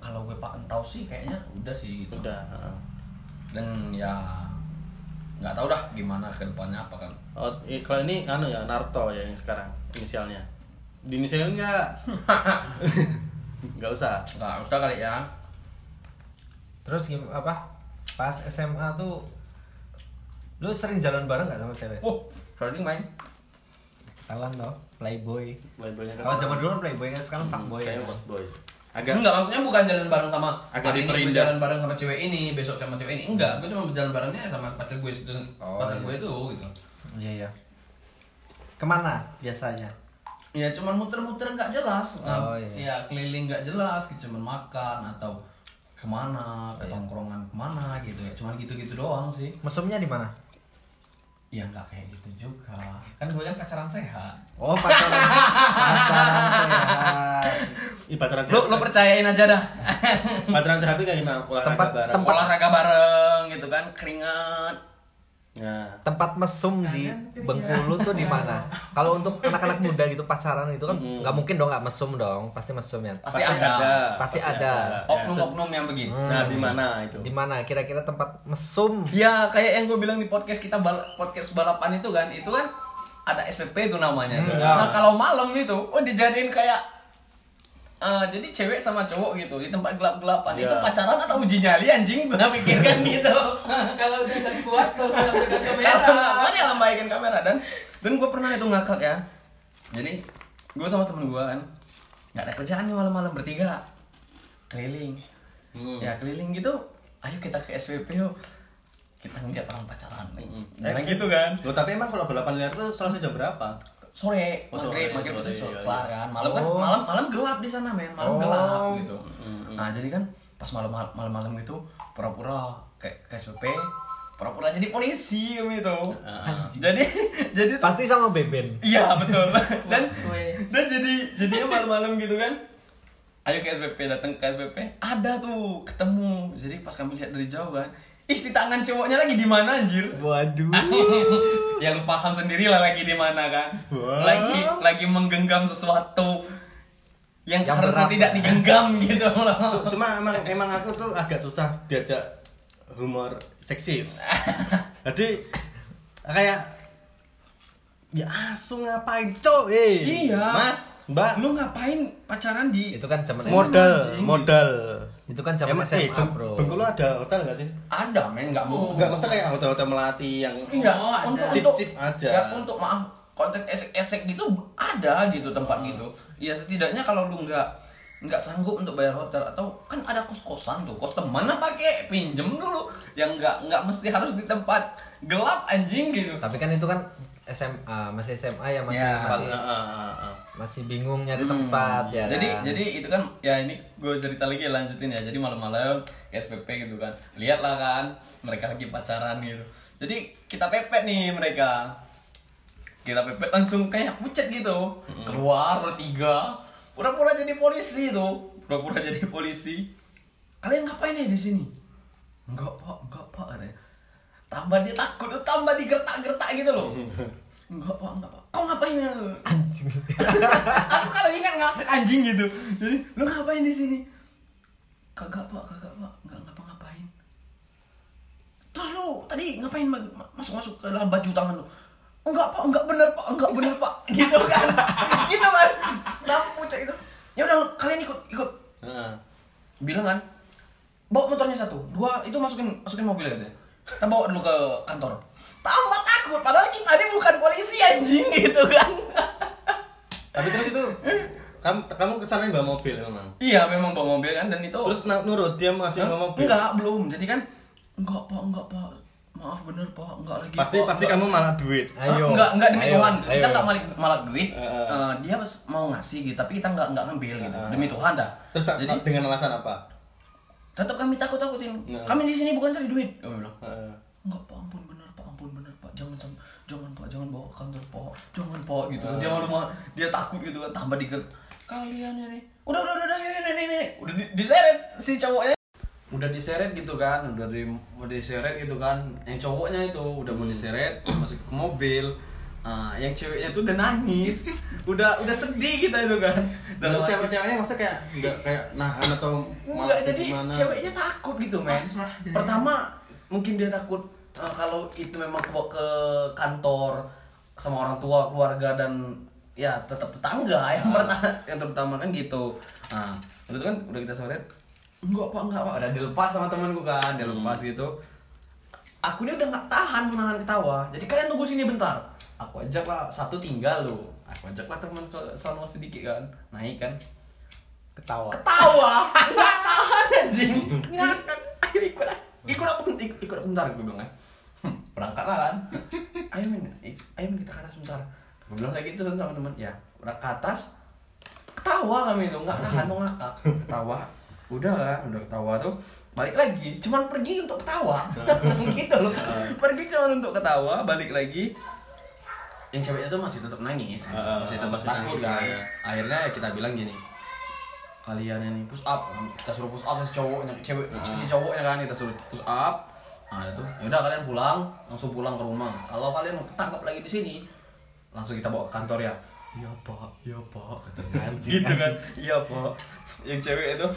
S3: kalau gue pak tahu sih kayaknya udah sih gitu
S2: Udah. heeh.
S3: dan ya nggak tahu dah gimana ke depannya apa kan
S2: Oh, i- kalau ini anu ya Naruto ya yang sekarang inisialnya. Di inisialnya enggak? Enggak usah.
S3: nggak usah kali ya
S1: Terus gim apa? Pas SMA tuh lu sering jalan bareng gak sama cewek?
S3: oh sering main
S1: Ketahuan toh, playboy.
S2: Playboy-nya kan.
S1: Kalau zaman dulu kan playboy kan sekarang
S2: Hmm,
S1: fuckboy.
S2: sekarang fuckboy. Agak
S3: Enggak, maksudnya bukan jalan bareng sama
S2: Agak
S3: hari ini jalan bareng sama cewek ini, besok sama cewek ini. Enggak, gue cuma berjalan barengnya sama pacar gue itu,
S1: Oh,
S3: pacar
S1: iya.
S3: gue itu gitu.
S1: Iya, iya. Ke mana biasanya?
S3: Ya cuman muter-muter nggak jelas.
S1: Oh,
S3: Nah,
S1: iya.
S3: Ya keliling nggak jelas, gitu. cuman makan atau ke mana, ke
S1: Iya.
S3: tongkrongan ke mana gitu ya. Cuman gitu-gitu doang sih.
S1: Mesumnya di mana?
S3: Ya nggak kayak gitu juga. Kan gue kan pacaran sehat.
S1: Oh, pacaran. pacaran sehat.
S2: Ih, pacaran
S3: Lu, lu percayain aja dah.
S2: pacaran sehat itu kayak gimana? Olahraga
S1: Tempat-
S2: bareng.
S1: tempat-
S3: Olahraga bareng gitu kan, keringat.
S2: Nah,
S1: Tempat mesum di Bengkulu tuh di mana? Kalau untuk anak-anak muda gitu pacaran itu kan nggak mungkin dong nggak mesum dong, pasti mesum ya.
S3: Pasti ada.
S1: Pasti ada.
S2: Ya,
S3: Oknum-oknum yang begini.
S2: Nah, di mana itu?
S1: Di mana kira-kira tempat mesum?
S3: Ya kayak yang gue bilang di podcast kita bal podcast balapan itu kan, itu kan ada SPP itu namanya.
S1: Hmm,
S2: ya.
S3: Nah kalau malam itu, oh dijadiin kayak eh, jadi cewek sama cowok gitu di tempat gelap-gelapan
S2: Ya.
S3: itu pacaran atau uji nyali anjing gue pikirkan gitu.
S4: Kalau udah gak kuat, kalau udah pegang
S3: Kalau nggak
S4: kamera.
S3: banyak lambaikan kamera dan dan gue pernah itu ngakak ya. Jadi gue sama temen gue kan nggak ada kerjaan nih malam-malam bertiga keliling.
S2: Hmm.
S3: Ya keliling gitu, ayo kita ke SPP yuk. Kita ngeliat orang pacaran. Nah,
S2: Eh,
S3: gitu kan.
S2: Loh, tapi emang kalau balapan liar tuh selesai jam berapa?
S3: Sore,
S2: Oh,
S3: maghrib,
S2: sore,
S3: maghrib
S2: sore,
S3: itu
S2: iya,
S3: sore,
S2: iya.
S3: kelar kan. Malam kan
S1: Oh.
S3: malam malam gelap di sana men, malam
S1: Oh.
S3: gelap gitu.
S2: Mm-mm.
S3: Nah, jadi kan pas malam malam malam gitu pura-pura kayak ke SPP, pura-pura jadi polisi gitu.
S2: Ah.
S3: Jadi jadi
S1: Pasti sama Beben.
S3: Iya betul. Dan dan jadi jadinya malam-malam gitu kan. Ayo ke SPP datang ke SPP. Ada tuh ketemu. Jadi pas kami lihat dari jauh kan. Ih si tangan cowoknya lagi di mana anjir?
S1: Waduh.
S3: ya lu paham sendiri lah lagi di mana kan.
S2: Wah.
S3: Lagi lagi menggenggam sesuatu yang,
S1: Yang
S3: seharusnya
S1: berat.
S3: tidak digenggam gitu loh.
S2: Cuma emang emang aku tuh agak susah diajak humor seksis. Jadi kayak ya asu ngapain cok eh
S3: Iya.
S2: mas mbak
S3: Lu ngapain pacaran di
S1: Itu kan zaman
S2: modal modal
S1: Itu kan zaman SMA,
S2: eh,
S1: Bro.
S2: Bengkulu ada hotel nggak sih
S3: ada men nggak mau.
S2: nggak maksudnya kayak hotel-hotel melati yang
S3: Enggak,
S4: Oh, ada.
S3: untuk
S2: Cip-
S3: untuk
S2: cip aja.
S3: Ya, untuk maaf konten esek-esek gitu ada gitu tempat
S2: Hmm.
S3: gitu. Ya setidaknya kalau lu nggak nggak sanggup untuk bayar hotel atau kan ada kos-kosan tuh kos teman lah pakai pinjem dulu yang nggak nggak mesti harus di tempat gelap anjing gitu
S1: Tapi kan itu kan SMA, masih SMA ya masih
S3: Ya.
S1: masih
S2: Ah, ah, ah, ah.
S1: Masih bingung nyari
S3: Hmm.
S1: tempat ya.
S3: jadi
S1: kan?
S3: jadi itu kan ya ini gue cerita lagi lanjutin ya. Jadi malam-malam SPP gitu kan. Lihatlah kan mereka lagi pacaran gitu. Jadi kita pepet nih mereka. Kita pepet langsung kayak pucet gitu. Keluar bertiga. Pura-pura jadi polisi tuh pura-pura jadi polisi. Kalian ngapain ya di sini? Enggak pak. Enggak pak tambah dia takut tambah digertak-gertak gitu loh. Enggak pak. Enggak pak kau ngapain ya?
S1: Anjing.
S3: aku kalau ingat ngakak anjing gitu. Jadi lu ngapain di sini? Kagak pak. Kagak pak. Nggak ngapa-ngapain. Terus lu tadi ngapain masuk masuk ke dalam baju tangan lu? Enggak pak. Enggak bener pak. Enggak bener pak. Gitu kan? Gitu kan lampu cek itu? Ya udah kalian ikut ikut. Bilang kan bawa motornya satu. Dua itu masukin masukin mobil katanya. Kita bawa dulu ke kantor tambah takut padahal kita ini bukan polisi anjing gitu kan.
S2: Tapi terus itu kamu kamu ke sana bawa mobil memang?
S3: Iya memang bawa mobil kan dan itu
S2: terus nurut dia masih bawa mobil?
S3: Enggak belum. Jadi kan enggak pak enggak pak. Maaf bener pak. Enggak lagi
S2: pasti
S3: Pak.
S2: pasti
S3: Enggak."
S2: kamu malah duit.
S1: Ayo.
S3: Ah, enggak enggak demi
S1: Ayo,
S3: Tuhan.
S1: Ayo.
S3: kita enggak malak malak duit.
S2: Heeh.
S3: Eh, dia mau ngasih gitu tapi kita enggak enggak ngambil gitu.
S2: Heeh.
S3: demi Tuhan dah.
S2: Terus tak-
S3: jadi
S2: dengan alasan apa?
S3: Tetap kami takut takutin
S2: Heeh.
S3: kami di sini bukan cari duit. Kami bilang
S2: Heeh.
S3: enggak pak ampun bener pak jangan sam- jangan bawa kantor pak jangan pak gitu. Dia malu malu dia takut gitu kan tambah diker kalian ini udah udah udah udah ini ini ini. Udah di, diseret si cowoknya. Udah diseret gitu kan udah di udah diseret gitu kan. Yang cowoknya itu udah mau diseret masuk ke mobil. Ah, yang ceweknya tuh udah nangis, udah udah sedih kita itu kan.
S2: Dan
S3: hati-
S2: cewek-ceweknya maksudnya kayak nggak kayak nahan atau malah
S3: Enggak, jadi
S2: gimana?
S3: ceweknya takut gitu, men. Pertama, mungkin dia takut eh, kalau itu memang ke, ke kantor sama orang tua, keluarga dan ya tetap tetangga yang pertama yang terutama kan gitu. Nah, itu kan udah kita sore enggak pak enggak pak udah dilepas sama temanku kan dia lepas gitu aku ini udah nggak tahan menahan ketawa jadi kalian tunggu sini bentar aku ajak lah satu tinggal lo aku ajak lah teman ke sono sedikit kan naik kan
S1: Ketawa.
S3: ketawa nggak tahan anjing ngakak ikut ah. ikut aku ikut aku bentar gue bilang kan "Hmm, berangkat lah kan? Ayo men ik- ayo men kita ke atas bentar gue bilang kayak gitu sama teman ya udah ke atas ketawa kami itu nggak tahan mau ngakak. Ketawa. Udah kan? Udah ketawa tuh. Balik lagi. Cuman pergi untuk ketawa. Gitu loh. Pergi cuman untuk ketawa balik lagi. Yang ceweknya tuh masih tetap nangis.
S2: Ah,
S3: masih
S2: ah,
S3: tetap takut
S2: nangis,
S3: kan?
S2: ya.
S3: akhirnya kita bilang gini kalian ini push up. Kita suruh push up si cowoknya cewek si cowoknya kan kita suruh push up nah itu. Ya udah kalian pulang langsung pulang ke rumah. Kalau kalian mau ketangkap lagi di sini langsung kita bawa ke kantor ya. Iya pak. Iya pak.
S1: Anjing,
S3: gitu kan? Iya pak. Yang cewek itu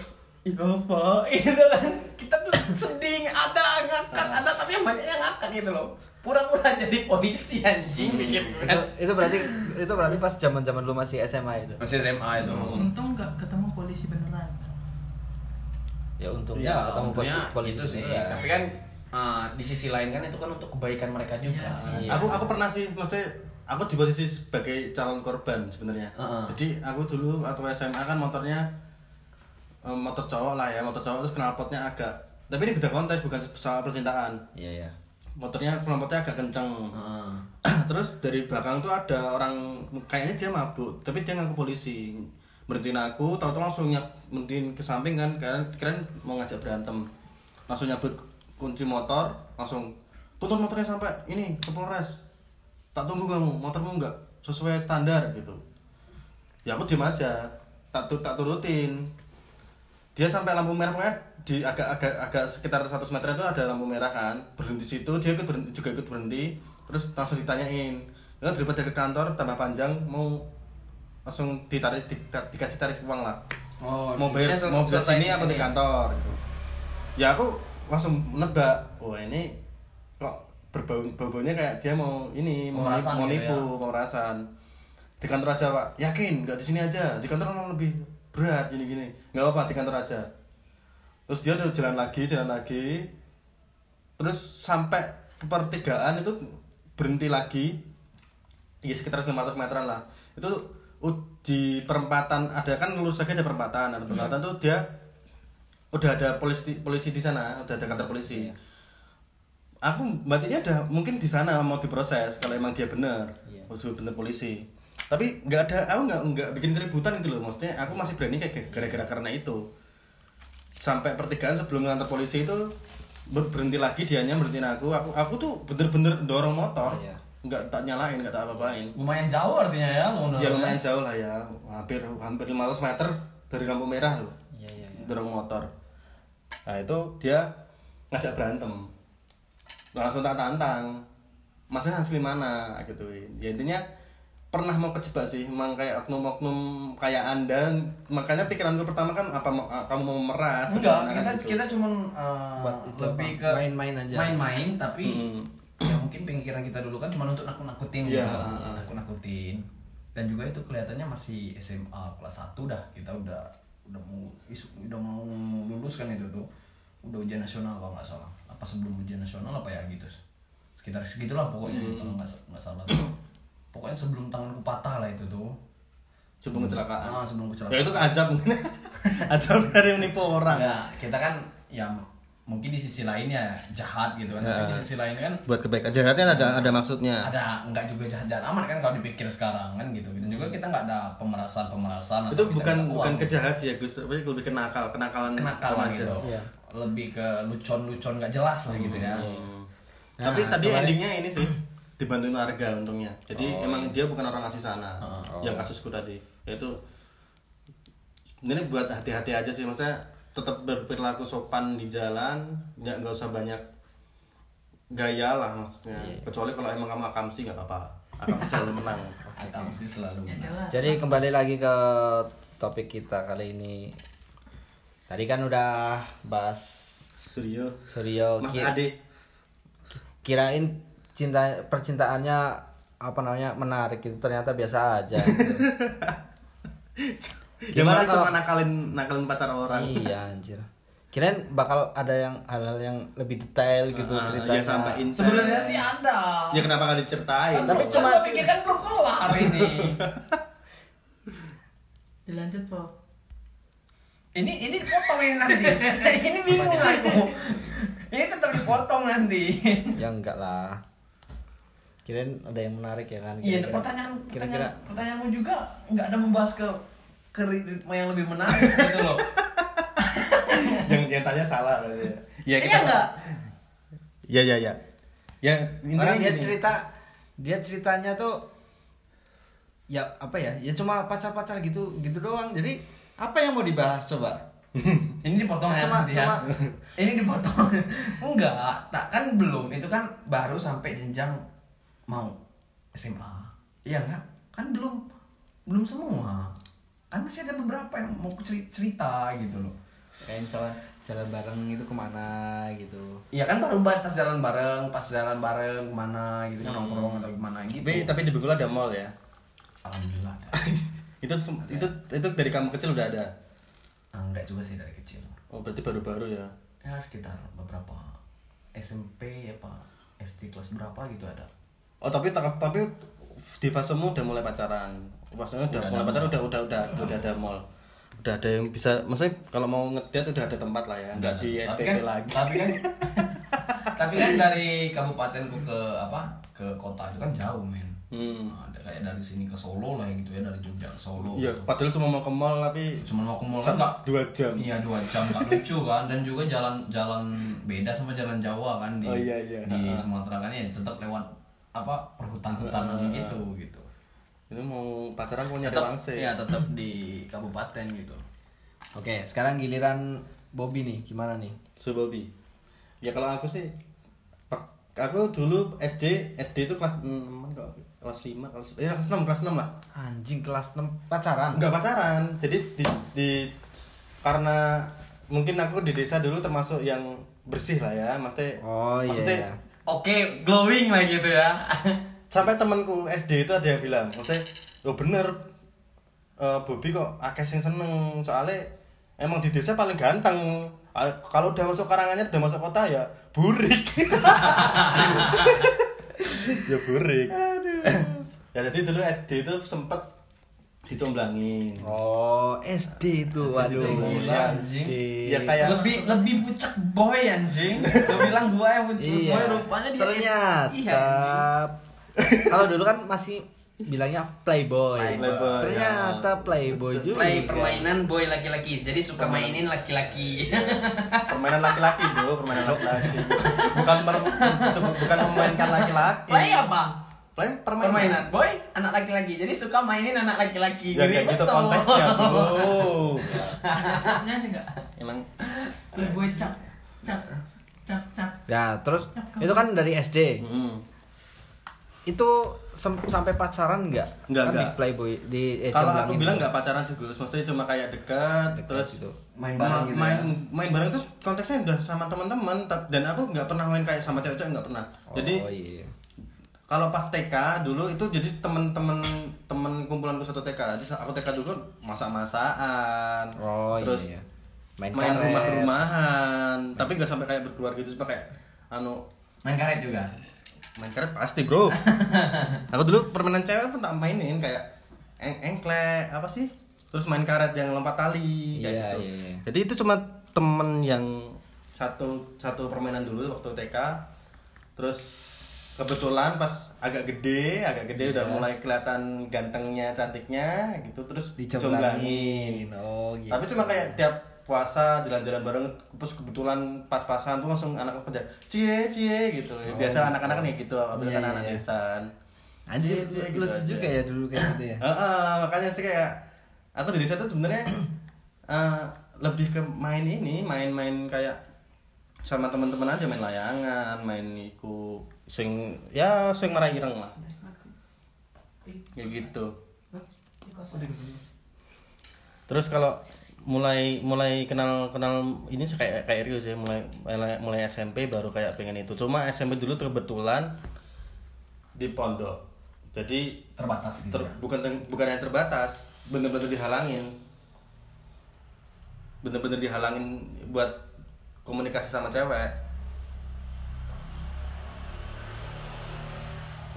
S3: iya pak. Itu kan? Kita tuh sedih ada ngakak ada tapi yang banyak yang ngakak gitu loh. Pura-pura jadi polisi anjing. Bikin
S1: itu, itu berarti itu berarti pas zaman zaman lu masih SMA itu.
S3: masih SMA itu.
S4: Untung nggak ketemu polisi beneran.
S1: Ya untungnya
S3: Ya,
S1: ketemu polisi,
S3: untungnya
S1: polisi
S3: itu sih.
S1: beneran.
S3: Tapi kan uh, di sisi lain kan itu kan untuk kebaikan mereka juga.
S4: Iya sih.
S2: aku aku pernah sih maksudnya aku di posisi sebagai calon korban sebenarnya
S3: Heeh.
S2: jadi aku dulu waktu SMA kan motornya eh, motor cowok lah ya motor cowok terus knalpotnya agak tapi ini beda kontes bukan soal percintaan
S1: Iya ya.
S2: motornya knalpotnya agak kenceng
S3: Heeh.
S2: terus dari belakang tuh ada orang kayaknya dia mabuk tapi dia ngaku polisi berhentiin aku tahu-tahu langsung nyap berhentiin ke samping kan kalian keren mau ngajak berantem langsung nyabut kunci motor langsung tuntun motornya sampai ini ke Polres. Tak tunggu kamu motormu nggak sesuai standar gitu. Ya aku diem aja tak tu- tak turutin. Dia sampai lampu merah pokoknya di agak agak agak sekitar 100 meter itu ada lampu merah kan berhenti situ dia ikut berhenti, juga ikut berhenti terus langsung ditanyain ya daripada ke kantor tambah panjang mau langsung ditarik di, dikasih tarif uang lah.
S3: Oh,
S2: mau bayar mau bayar sini apa di kantor gitu. ya aku langsung menebak oh ini kok berbau baunya kayak dia mau ini mau
S3: Pemerasan
S2: mau
S3: gitu
S2: nipu
S3: ya.
S2: pemerasan di kantor aja pak yakin? Nggak di sini aja. Di kantor memang lebih berat gini gini nggak apa di kantor aja. Terus dia udah jalan lagi jalan lagi. Terus sampai pertigaan itu berhenti lagi. Di sekitar 500 meteran lah. Itu di perempatan ada kan lurus saja ada perempatan. Ada perempatan tuh dia udah ada polisi polisi di sana udah ada kantor polisi
S1: Iya.
S2: aku batinnya udah mungkin di sana mau diproses kalau emang dia benar
S1: Iya.
S2: udah bener polisi tapi nggak ada aku nggak nggak bikin keributan gitu loh maksudnya aku masih berani kayak gara-gara karena itu sampai pertigaan sebelum ngantar polisi itu ber- berhenti lagi dianya berhentiin aku aku aku tuh bener-bener dorong motor
S1: Iya.
S2: nggak tak nyalain nggak tak apa-apain
S3: Lumayan jauh artinya ya, Luna.
S2: ya lumayan jauh lah ya hampir hampir 500 meter dari lampu merah loh
S1: Iya iya. iya.
S2: dorong motor nah itu dia ngajak berantem langsung tak tantang masnya asli mana gitu ya intinya pernah mau kejebak sih emang kayak oknum-oknum kayak anda makanya pikiranku pertama kan apa mau- kamu mau memeras
S3: Enggak,
S2: Kan
S3: kita
S2: gitu.
S3: kita cuman uh,
S1: Buat itu
S3: lebih
S1: apa?
S3: ke
S1: Main-main aja.
S3: Main-main tapi
S2: Hmm.
S3: ya mungkin pikiran kita dulu kan cuma untuk nakut-nakutin
S2: Iya.
S3: gitu. Nakut-nakutin. Dan juga itu kelihatannya masih SMA kelas 1 dah. Kita udah udah mau isu, udah mau lulus kan itu tuh. Udah ujian nasional kalau nggak salah. Apa sebelum ujian nasional apa ya gitu. Sekitar segitulah pokoknya
S2: Hmm.
S3: kalau nggak nggak salah. pokoknya sebelum tanganku patah lah itu tuh.
S2: sebelum kecelakaan
S3: Ah, sebelum kecelakaan.
S2: ya itu kan azab mungkin azab dari menipu orang
S3: Ya, kita kan ya mungkin di sisi lainnya jahat gitu kan.
S2: Ya.
S3: tapi di sisi lainnya kan
S2: buat kebaikan jahatnya ada ada maksudnya.
S3: Ada nggak juga jahat-jahat amat kan kalau dipikir sekarang kan gitu. Dan juga kita nggak ada pemerasan pemerasan
S2: itu bukan bukan kejahat sih ya Gus. Tapi lebih ke nakal kenakalan
S3: kenakalan
S2: remaja.
S3: gitu.
S1: Iya.
S3: lebih ke lucon-lucon nggak jelas lah gitu ya.
S2: Hmm.
S1: Nah,
S2: tapi tadi
S1: kemarin-
S2: endingnya ini sih dibantuin warga untungnya. Jadi
S3: Oh,
S2: emang dia bukan orang asli sana
S3: Oh.
S2: yang kasusku tadi. Yaitu ini buat hati-hati aja sih. Maksudnya tetap berperilaku sopan di jalan nggak nggak usah banyak gaya lah maksudnya
S1: Iya.
S2: kecuali kalau emang kamu akamsi nggak apa-apa akamsi selalu menang
S3: Akam sih selalu
S4: Ya
S3: benar.
S4: jelas.
S1: Jadi kembali lagi ke topik kita kali ini. Tadi kan udah bahas
S2: serius
S1: Suryo
S2: Mas
S1: ki-
S2: Ade
S1: kirain cinta percintaannya apa namanya menarik gitu ternyata biasa aja. gitu.
S2: gimana
S1: Gimana kalau-
S2: cuma nakalin nakalin pacar orang
S1: iya anjir. Kirain bakal ada yang hal-hal yang lebih detail gitu
S2: Ah,
S1: ceritanya.
S2: ya sampai incest.
S3: sebenarnya sih ada
S2: ya kenapa nggak diceritain
S1: Tapi
S3: Kan
S1: cuma
S3: gua pikir kan belum kelar ini
S4: Dilanjut po.
S3: ini ini dipotong ini nanti ini bingung aku ini tetap dipotong nanti
S1: ya enggak lah. Kirain ada yang menarik ya kan.
S3: iya pertanyaan
S1: kira-kira
S3: pertanyaan pertanyaanmu juga nggak ada membahas ke ke ritme yang lebih menarik gitu loh
S2: yang yang tanya salah berarti ya. Ya
S3: iya nggak
S2: Ya ya ya. Ya
S1: Orang dia
S2: gini.
S1: cerita dia ceritanya tuh ya apa ya? Ya cuma pacar-pacar gitu gitu doang. Jadi apa yang mau dibahas coba?
S3: ini dipotong ya
S1: Cuma-
S3: ya.
S1: cuma-
S3: ini dipotong enggak tak kan belum itu kan baru sampai jenjang mau SMA iya enggak kan belum belum semua kan masih ada beberapa yang mau ceri- cerita gitu loh
S1: Kayak misalnya jalan bareng itu ke mana gitu.
S3: Iya kan baru batas jalan bareng, pas jalan bareng ke mana gitu kan nongkrong atau gimana gitu.
S2: Tapi tapi di Bengkulu ada mall ya.
S3: Alhamdulillah. ada.
S2: itu sem- itu itu dari kamu kecil udah ada.
S3: Ah, enggak juga sih dari kecil.
S2: Oh berarti baru-baru ya.
S3: Ya sekitar beberapa SMP ya pak SD kelas berapa gitu ada.
S2: Oh tapi tapi di fasemu udah mulai pacaran. Maksudnya udah,
S3: Udah
S2: mulai pacaran
S3: mall.
S2: udah udah udah udah ada mall. Udah ada yang bisa maksudnya kalau mau ngedate udah ada tempat lah ya. Enggak di SPP
S3: kan,
S2: lagi.
S3: Tapi kan tapi kan dari kabupatenku ke apa ke kota itu kan jauh men.
S2: Hmm.
S3: Nah, ada kayak dari sini ke Solo lah gitu ya dari Jogja ke Solo.
S2: Iya,
S3: gitu.
S2: padahal cuma mau ke mall tapi
S3: Cuma mau ke mall kan nggak
S2: dua jam.
S3: Iya dua jam nggak lucu kan dan juga jalan jalan beda sama jalan Jawa kan di
S2: Oh, iya, iya.
S3: di. Sumatera kan ya tetap lewat apa perhutan-hutanan
S2: Ha-ha.
S3: gitu gitu.
S2: Itu mau pacaran mau nyari
S3: Tetap
S2: wangse.
S3: ya tetap di kabupaten gitu.
S1: Oke, sekarang giliran Bobby nih, gimana nih?
S2: So Bobby. Ya kalau aku sih aku dulu SD SD itu kelas 6 kok kelas 5 kelas ya kelas 6 kelas 6 lah.
S1: Anjing kelas 6 pacaran.
S2: Enggak pacaran. Jadi di, di karena mungkin aku di desa dulu termasuk yang bersih lah ya, maksudnya
S1: Oh iya.
S2: maksudnya
S1: iya.
S3: Oke, glowing lah gitu ya.
S2: sampai temanku SD itu ada yang bilang, maksudnya, "Oh bener eh, Bobby kok akeh sing seneng soalnya emang di desa paling ganteng. Ah, Kalau udah masuk Karanganyar, udah masuk kota ya burik. ya burik. ya jadi dulu SD itu sempet dicomblangin.
S1: Oh, SD itu.
S2: SD
S1: Waduh, gila
S3: anjing.
S1: SD.
S2: Ya kayak
S3: lebih lebih pucak boy anjing. Lu bilang gua yang pucak
S1: Iya.
S3: boy rupanya dia
S1: Ternyata.
S3: Iya,
S1: Kalau dulu kan masih bilangnya playboy.
S2: Playboy,
S1: Ternyata
S2: ya.
S1: playboy juga.
S3: Play permainan boy laki-laki. Jadi suka mainin laki-laki.
S2: permainan laki-laki bro, permainan laki-laki. Bukan bukan memainkan laki-laki.
S3: Play apa?
S2: Play permainan.
S3: Permainan boy anak laki-laki. Jadi suka mainin anak laki-laki.
S2: Ya kayak gitu konteksnya bro.
S4: Capnya ada nggak?
S2: Emang
S4: Playboy cap, cap, cap, cap.
S1: Ya, terus
S4: Cakep.
S1: itu kan dari SD.
S2: mm.
S1: Itu sem- sampai pacaran enggak?
S2: Nggak,
S1: kan di
S2: nggak.
S1: playboy di eh,
S2: kalau aku
S1: itu.
S2: bilang nggak pacaran sih Gus, maksudnya cuma kayak dekat,
S1: Dekat
S2: terus
S1: gitu.
S3: Main
S2: ma-
S3: bareng gitu
S2: main,
S3: ya.
S2: main bareng tuh konteksnya udah sama teman-teman dan aku nggak pernah main kayak sama cewek-cewek nggak pernah. Jadi
S1: Oh iya.
S2: Kalau pas TK dulu itu jadi temen-temen temen kumpulanku satu TK jadi aku TK dulu kan masak-masakan
S1: Oh
S2: terus
S1: iya. Main,
S2: main,
S1: karet.
S2: rumah-rumahan tapi nggak sampai kayak berkeluarga gitu cuma kayak anu
S3: Main karet juga.
S2: main karet pasti bro aku dulu permainan cewek pun tak mainin kayak eng engklek apa sih terus main karet yang lompat tali kayak
S1: Iya,
S2: gitu
S1: iya, iya.
S2: jadi itu cuma temen yang satu satu permainan dulu waktu TK terus kebetulan pas agak gede agak gede udah
S1: Iya.
S2: mulai kelihatan gantengnya cantiknya gitu terus
S1: Dicomblangin. Oh, gitu.
S2: tapi cuma kayak tiap puasa jalan-jalan bareng terus kebetulan pas-pasan tuh langsung anak pada cie cie gitu biasa anak-anak nih gitu apalagi
S1: Iya,
S2: kan anak
S1: iya.
S2: desa
S1: Anjir,
S2: Cie, cie, gitu
S1: lucu
S2: aja.
S1: juga ya dulu kayak gitu ya.
S2: Heeh, makanya sih kayak aku di desa tuh sebenarnya eh, lebih ke main ini, main-main kayak sama teman-teman aja main layangan, main iku sing ya sing marah ireng lah. Kayak gitu. Terus kalau mulai mulai kenal kenal ini kayak kayak Rio sih mulai mulai, SMP baru kayak pengen itu. Cuma SMP dulu kebetulan di pondok. Jadi
S3: terbatas gitu
S2: ter,
S3: ya.
S2: bukan bukan yang terbatas bener-bener dihalangin bener-bener dihalangin buat komunikasi sama cewek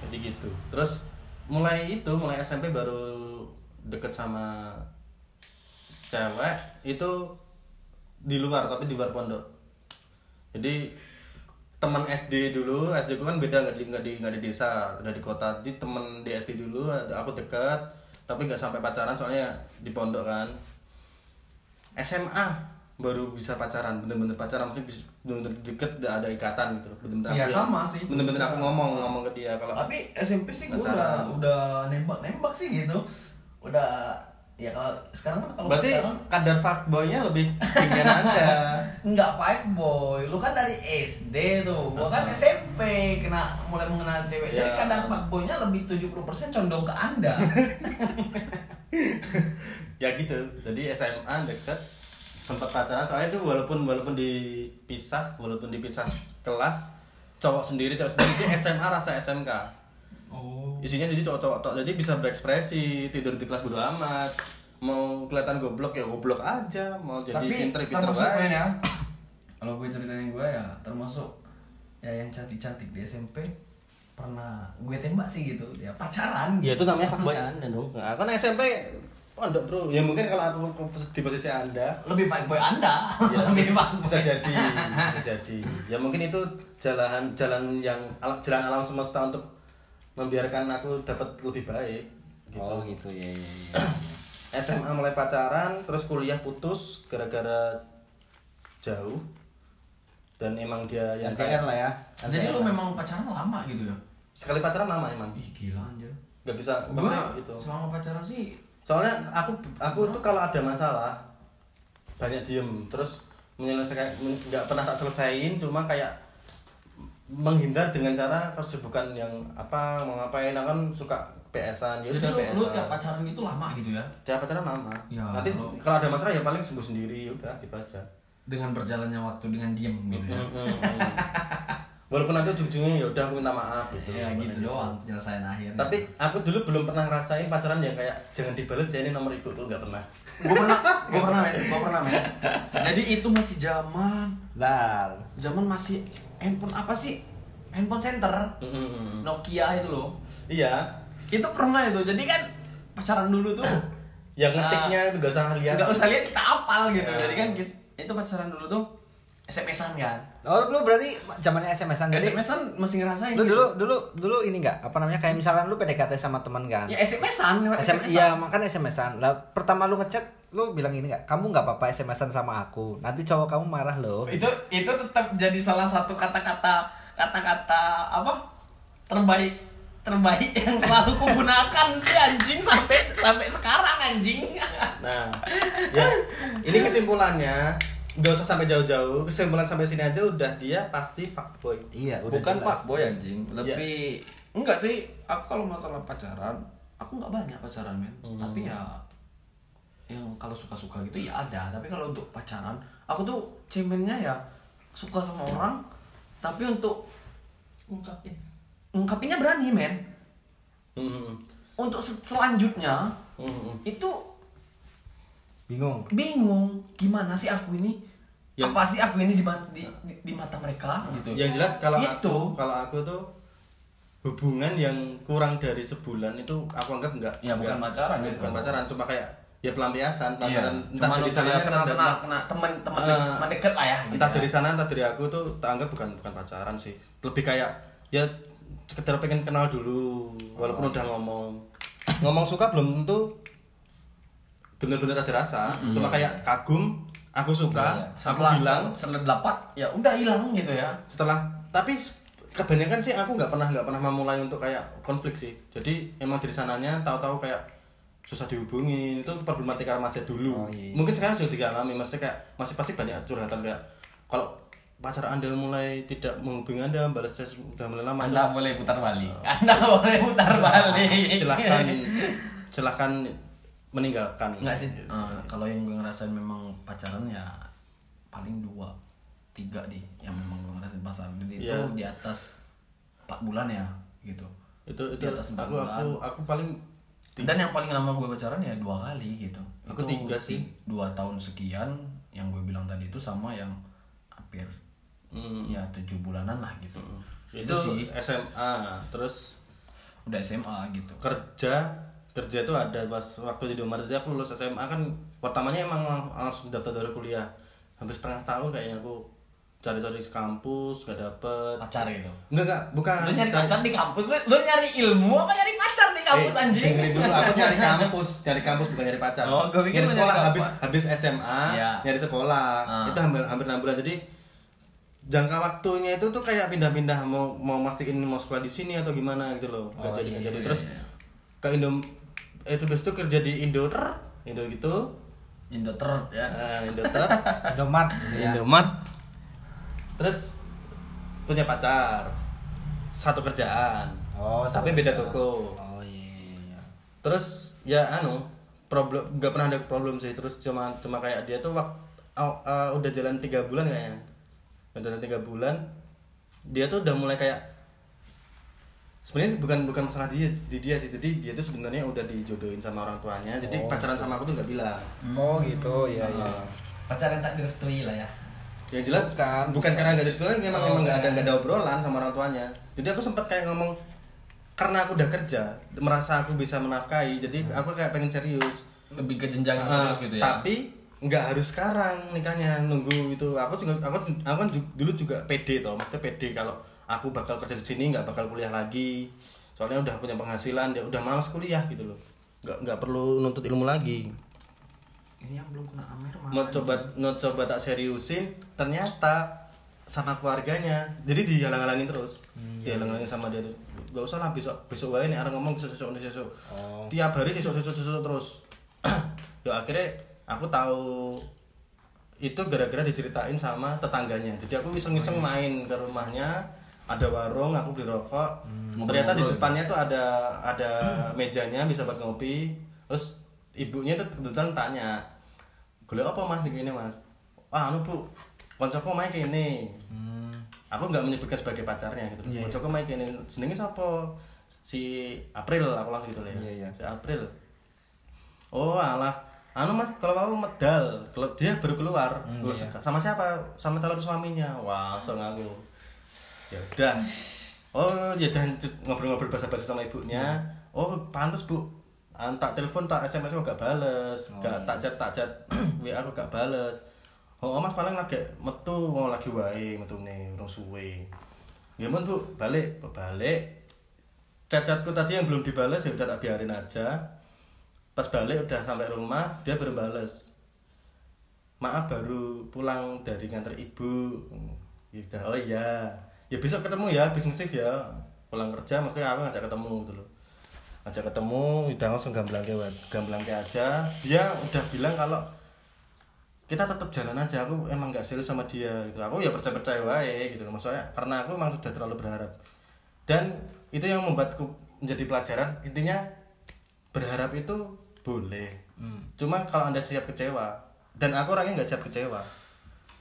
S2: jadi gitu. Terus mulai itu mulai SMP baru deket sama cewek itu di luar tapi di luar pondok. Jadi teman SD dulu SD ku kan beda nggak di nggak di nggak di desa udah di kota. Jadi temen di SD dulu aku deket tapi nggak sampai pacaran soalnya di pondok kan. SMA baru bisa pacaran bener-bener pacaran maksudnya bener-bener deket udah ada ikatan gitu. Bener-bener
S3: Iya,
S2: aku-
S3: sama sih.
S2: bener-bener aku ngomong ngomong ke dia kalau
S3: tapi SMP sih gue udah udah nembak nembak sih gitu. Udah ya kalau sekarang kan kalau
S2: berarti
S3: pacaran
S2: kadar fuckboynya lebih tinggi anda.
S3: Nggak fight boy lu kan dari SD tuh. Gua kan SMP kena mulai mengenal cewek. Jadi
S2: Ya.
S3: kadang fight boynya lebih 70% condong ke anda.
S2: Ya gitu. Jadi SMA deket sempat pacaran soalnya itu walaupun walaupun dipisah walaupun dipisah kelas cowok sendiri cowok sendiri dia SMA rasa SMK
S3: oh.
S2: Isinya jadi cowok-cowok tok jadi bisa berekspresi tidur di kelas bodo amat. Mau kelihatan goblok ya goblok aja mau jadi
S3: tapi
S2: pinter pinter
S3: termasuk
S2: baik
S3: men ya? Kalau gue ceritain gue ya termasuk ya yang cantik cantik di SMP pernah gue tembak sih gitu ya pacaran
S2: ya itu namanya fuckboy. Anda dong. Nah, kan SMP pondok bro. Ya mungkin kalau aku di posisi anda.
S3: Lebih fight boy anda.
S2: Ya,
S3: lebih fuck
S2: bisa jadi bisa jadi. Ya mungkin itu jalan jalan yang al- jalan alam semesta untuk membiarkan aku dapat lebih baik gitu.
S1: Oh, gitu. Ya ya. ya.
S2: SMA mulai pacaran terus kuliah putus gara-gara jauh. Dan emang dia yang
S1: LDR lah ya.
S3: jadi lu memang pacaran lama gitu ya?
S2: Sekali pacaran lama emang.
S3: Ih gila anjir.
S2: Nggak bisa maksudnya itu.
S3: selama pacaran sih
S2: soalnya aku aku tuh kalau ada masalah banyak diem. Terus menyelesaikan men- nggak pernah tak selesaiin cuma kayak menghindar dengan cara kesibukan yang apa mau ngapain. Aku kan suka PS-an ya
S3: jadi
S2: udah
S3: lu, lu
S2: PS-an
S3: tiap pacaran gitu lama gitu ya?
S2: Tiap pacaran lama.
S3: Ya,
S2: nanti
S3: kalau-
S2: kalau ada masalah ya paling sembuh sendiri ya udah gitu aja.
S3: Dengan berjalannya waktu dengan diem gitu ya.
S2: walaupun nanti ujung-ujungnya ya udah aku minta maaf gitu.
S3: Ya gitu doang penyelesaian akhir
S2: tapi aku dulu belum pernah ngerasain pacaran yang kayak jangan dibalas ya ini nomor ibu tuh nggak pernah.
S3: Gue pernah gue pernah men gue pernah men. Jadi itu masih zaman.
S1: Lah,
S3: zaman masih handphone apa sih? Handphone center.
S2: Mm-mm.
S3: Nokia itu loh.
S2: Iya.
S3: Itu pernah itu. Jadi kan pacaran dulu tuh
S2: yang ngetiknya itu gak usah lihat.
S3: nggak usah lihat kita apal gitu.
S2: Ya.
S3: jadi kan itu pacaran dulu tuh SMS-an kan
S1: oh lu berarti zamannya SMS-an jadi
S3: SMS-an masih ngerasain
S1: lu
S3: gitu.
S1: dulu dulu dulu ini enggak apa namanya kayak misalkan lu PDKT sama teman kan.
S3: ya SMS-an
S1: SM, iya makan SMS-an. Lah pertama lu ngechat lu bilang ini enggak, kamu nggak apa-apa SMS-an sama aku. Nanti cowok kamu marah loh.
S3: itu itu tetap jadi salah satu kata-kata kata-kata apa terbaik terbaik yang selalu kugunakan sih anjing sampai sampai sekarang anjing
S2: Nah, ya ini kesimpulannya nggak usah sampai jauh-jauh. Kesimpulan sampai sini aja udah dia pasti fuckboy.
S1: Iya, udah
S3: bukan
S1: jelas.
S3: pak boy anjing lebih enggak sih aku kalau masalah pacaran aku nggak banyak pacaran men
S2: Hmm.
S3: tapi ya yang kalau suka-suka gitu ya ada tapi kalau untuk pacaran aku tuh cemennya ya suka sama orang tapi untuk
S4: ungkapin
S3: ungkapinnya berani men
S2: Hmm.
S3: untuk se- selanjutnya
S2: Hmm.
S3: itu
S1: Bingung.
S3: bingung gimana sih aku ini
S2: Ya.
S3: apa sih aku ini di, ma- di, di, di mata mereka gitu
S2: Yang jelas kalau
S3: Itu.
S2: aku kalau aku tuh hubungan yang kurang dari sebulan itu aku anggap enggak
S3: Ya, bukan
S2: enggak-
S3: pacaran gitu.
S2: bukan pacaran cuma kayak ya pelampiasan
S3: Iya.
S2: pelampiasan entah
S3: Cuma
S2: dari
S3: kayak kenal
S2: entah-
S3: kenal kena teman teman
S2: Eh,
S3: teman deket lah ya. gitu
S2: entah
S3: ya.
S2: dari sana entah dari aku tuh tak anggap bukan bukan pacaran sih lebih kayak ya sekedar pengen kenal dulu walaupun udah ngomong ngomong suka belum tentu bener-bener ada rasa cuma kayak kagum aku suka
S3: Iya.
S2: aku bilang
S3: setelah dapat ya udah hilang gitu ya.
S2: setelah tapi kebanyakan sih aku nggak pernah nggak pernah memulai untuk kayak konflik sih jadi emang dari sananya tahu-tahu kayak susah dihubungin itu problematika remaja dulu
S1: Oh, iya.
S2: mungkin sekarang sudah dialami maksudnya kayak masih pasti banyak curhatan kayak kalau pacar anda mulai tidak menghubungi anda balas saya sudah mulai lama
S3: Anda boleh putar balik. Anda boleh putar balik.
S2: silahkan silahkan meninggalkan
S3: Enggak sih. eh, kalau yang gue ngerasain memang pacaran ya paling dua, tiga deh yang memang gue ngerasain pacaran. Jadi itu
S2: Iya.
S3: di atas empat bulan ya gitu.
S2: itu itu
S3: Di atas empat
S2: aku aku
S3: bulan.
S2: aku paling
S3: Dan yang paling lama gue pacaran ya dua kali gitu.
S2: Aku
S3: Itu
S2: tiga sih.
S3: Dua tahun sekian yang gue bilang tadi itu sama yang hampir
S2: hmm,
S3: ya tujuh bulanan lah gitu.
S2: itu,
S3: Itu sih
S2: SMA terus
S3: udah SMA gitu.
S2: kerja kerja itu ada pas waktu di Indomaret jadi aku lulus SMA kan pertamanya emang langsung daftar dari kuliah hampir setengah tahun kayaknya aku cari-cari kampus gak dapet
S3: Pacar gitu.
S2: enggak enggak bukan
S3: Lu nyari
S2: Cari-
S3: pacar di kampus, lu, lu nyari ilmu apa nyari pacar di kampus
S2: Eh,
S3: anjing?
S2: dengerin dulu aku nyari kampus nyari kampus bukan nyari pacar
S3: Oh, pikir
S2: nyari sekolah
S3: nyari
S2: habis habis SMA
S3: Iya.
S2: nyari sekolah
S3: Ah.
S2: itu hampir hampir enam bulan jadi jangka waktunya itu tuh kayak pindah-pindah mau mau mastiin mau sekolah di sini atau gimana gitu loh nggak
S3: Oh,
S2: jadi
S3: iya,
S2: nggak jadi
S3: iya,
S2: terus
S3: iya.
S2: ke Indo itu terus itu kerja di Indo Indo gitu
S3: Indoter ya.
S2: Nah, Indoter,
S1: Indomart gitu ya.
S2: Indomaret. Terus punya pacar. Satu kerjaan.
S1: Oh,
S2: Tapi beda
S1: kerjaan.
S2: toko.
S1: Oh iya. iya.
S2: Terus ya anu, problem nggak pernah ada problem sih. Terus cuma cuma kayak dia tuh wak, aw- uh, udah jalan tiga bulan kayaknya. Udah jalan tiga bulan. Dia tuh udah mulai kayak sebenarnya bukan bukan masalah dia di dia sih. Jadi dia tuh sebenarnya udah dijodohin sama orang tuanya. Jadi
S1: Oh,
S2: pacaran sama aku tuh nggak bilang.
S1: Oh gitu, iya iya.
S2: Nah,
S3: Pacaran tak direstui lah ya.
S2: yang jelas.
S1: Bukan.
S2: bukan, karena nggak ada restoran memang
S3: Oh,
S2: emang nggak ada
S3: bukan.
S2: nggak ada obrolan sama orang tuanya. Jadi aku sempat kayak ngomong karena aku udah kerja merasa aku bisa menafkahi jadi aku kayak pengen serius.
S3: Lebih ke jenjang
S2: Ah,
S3: serius gitu ya.
S2: tapi nggak harus sekarang nikahnya nunggu itu. Aku juga aku aku kan dulu juga pede toh. Maksudnya pede kalau aku bakal kerja di sini nggak bakal kuliah lagi. Soalnya udah punya penghasilan ya udah malas kuliah gitu loh. Nggak nggak perlu nuntut ilmu lagi.
S3: Ini yang belum kena Amer mana?
S2: mau coba mau coba tak seriusin ternyata sama keluarganya. Jadi dihalang-halangin terus. Dihalang-halangin sama dia tuh. Gak usah lah besok besok wae nih orang ngomong besok besok besok besok
S1: Oh.
S2: tiap hari besok besok besok terus. Ya akhirnya aku tahu itu gara-gara diceritain sama tetangganya. Jadi aku iseng-iseng main ke rumahnya ada warung aku beli rokok. Ternyata di depannya tuh ada ada mejanya bisa buat ngopi. Terus ibunya tuh kebetulan tanya golek apa mas di gini mas? Ah anu bu koncoku main kayak ini aku nggak menyebutkan sebagai pacarnya gitu
S1: Iya, iya.
S2: koncoku main ini senengnya siapa si April aku langsung gitu lah ya.
S1: Iya, iya.
S2: si April. Oh alah. Anu mas kalau mau medal kalau dia baru keluar.
S1: Hmm,
S2: Gua,
S1: iya.
S2: sama siapa? Sama calon suaminya. Wah langsung aku ya udah. Oh ya dan ngobrol-ngobrol bahasa-bahasa sama ibunya.
S1: Hmm.
S2: oh pantas bu. Ah, tak telepon tak sms kok gak bales.
S1: Oh,
S2: gak
S1: iya.
S2: tak chat tak chat. Wa aku gak bales. Oh mas paling lagi metu mau lagi wae metu nih urung suwe gimana bu balik. Balik. Chat-chatku tadi yang belum dibales ya udah tak biarin aja. Pas balik udah sampai rumah dia baru bales. Maaf baru pulang dari nganter ibu. Ya udah. Oh iya ya besok ketemu ya habis nge ya. Pulang kerja maksudnya aku ngajak ketemu gitu loh. Ngajak ketemu udah langsung gamblangke wae gamblangke aja. Dia udah bilang kalau kita tetap jalan aja aku emang gak serius sama dia gitu. Aku ya percaya percaya wae gitu loh. Maksudnya karena aku emang sudah terlalu berharap. Dan itu yang membuatku menjadi pelajaran. Intinya berharap itu boleh. Cuma kalau anda siap kecewa dan aku orangnya nggak siap kecewa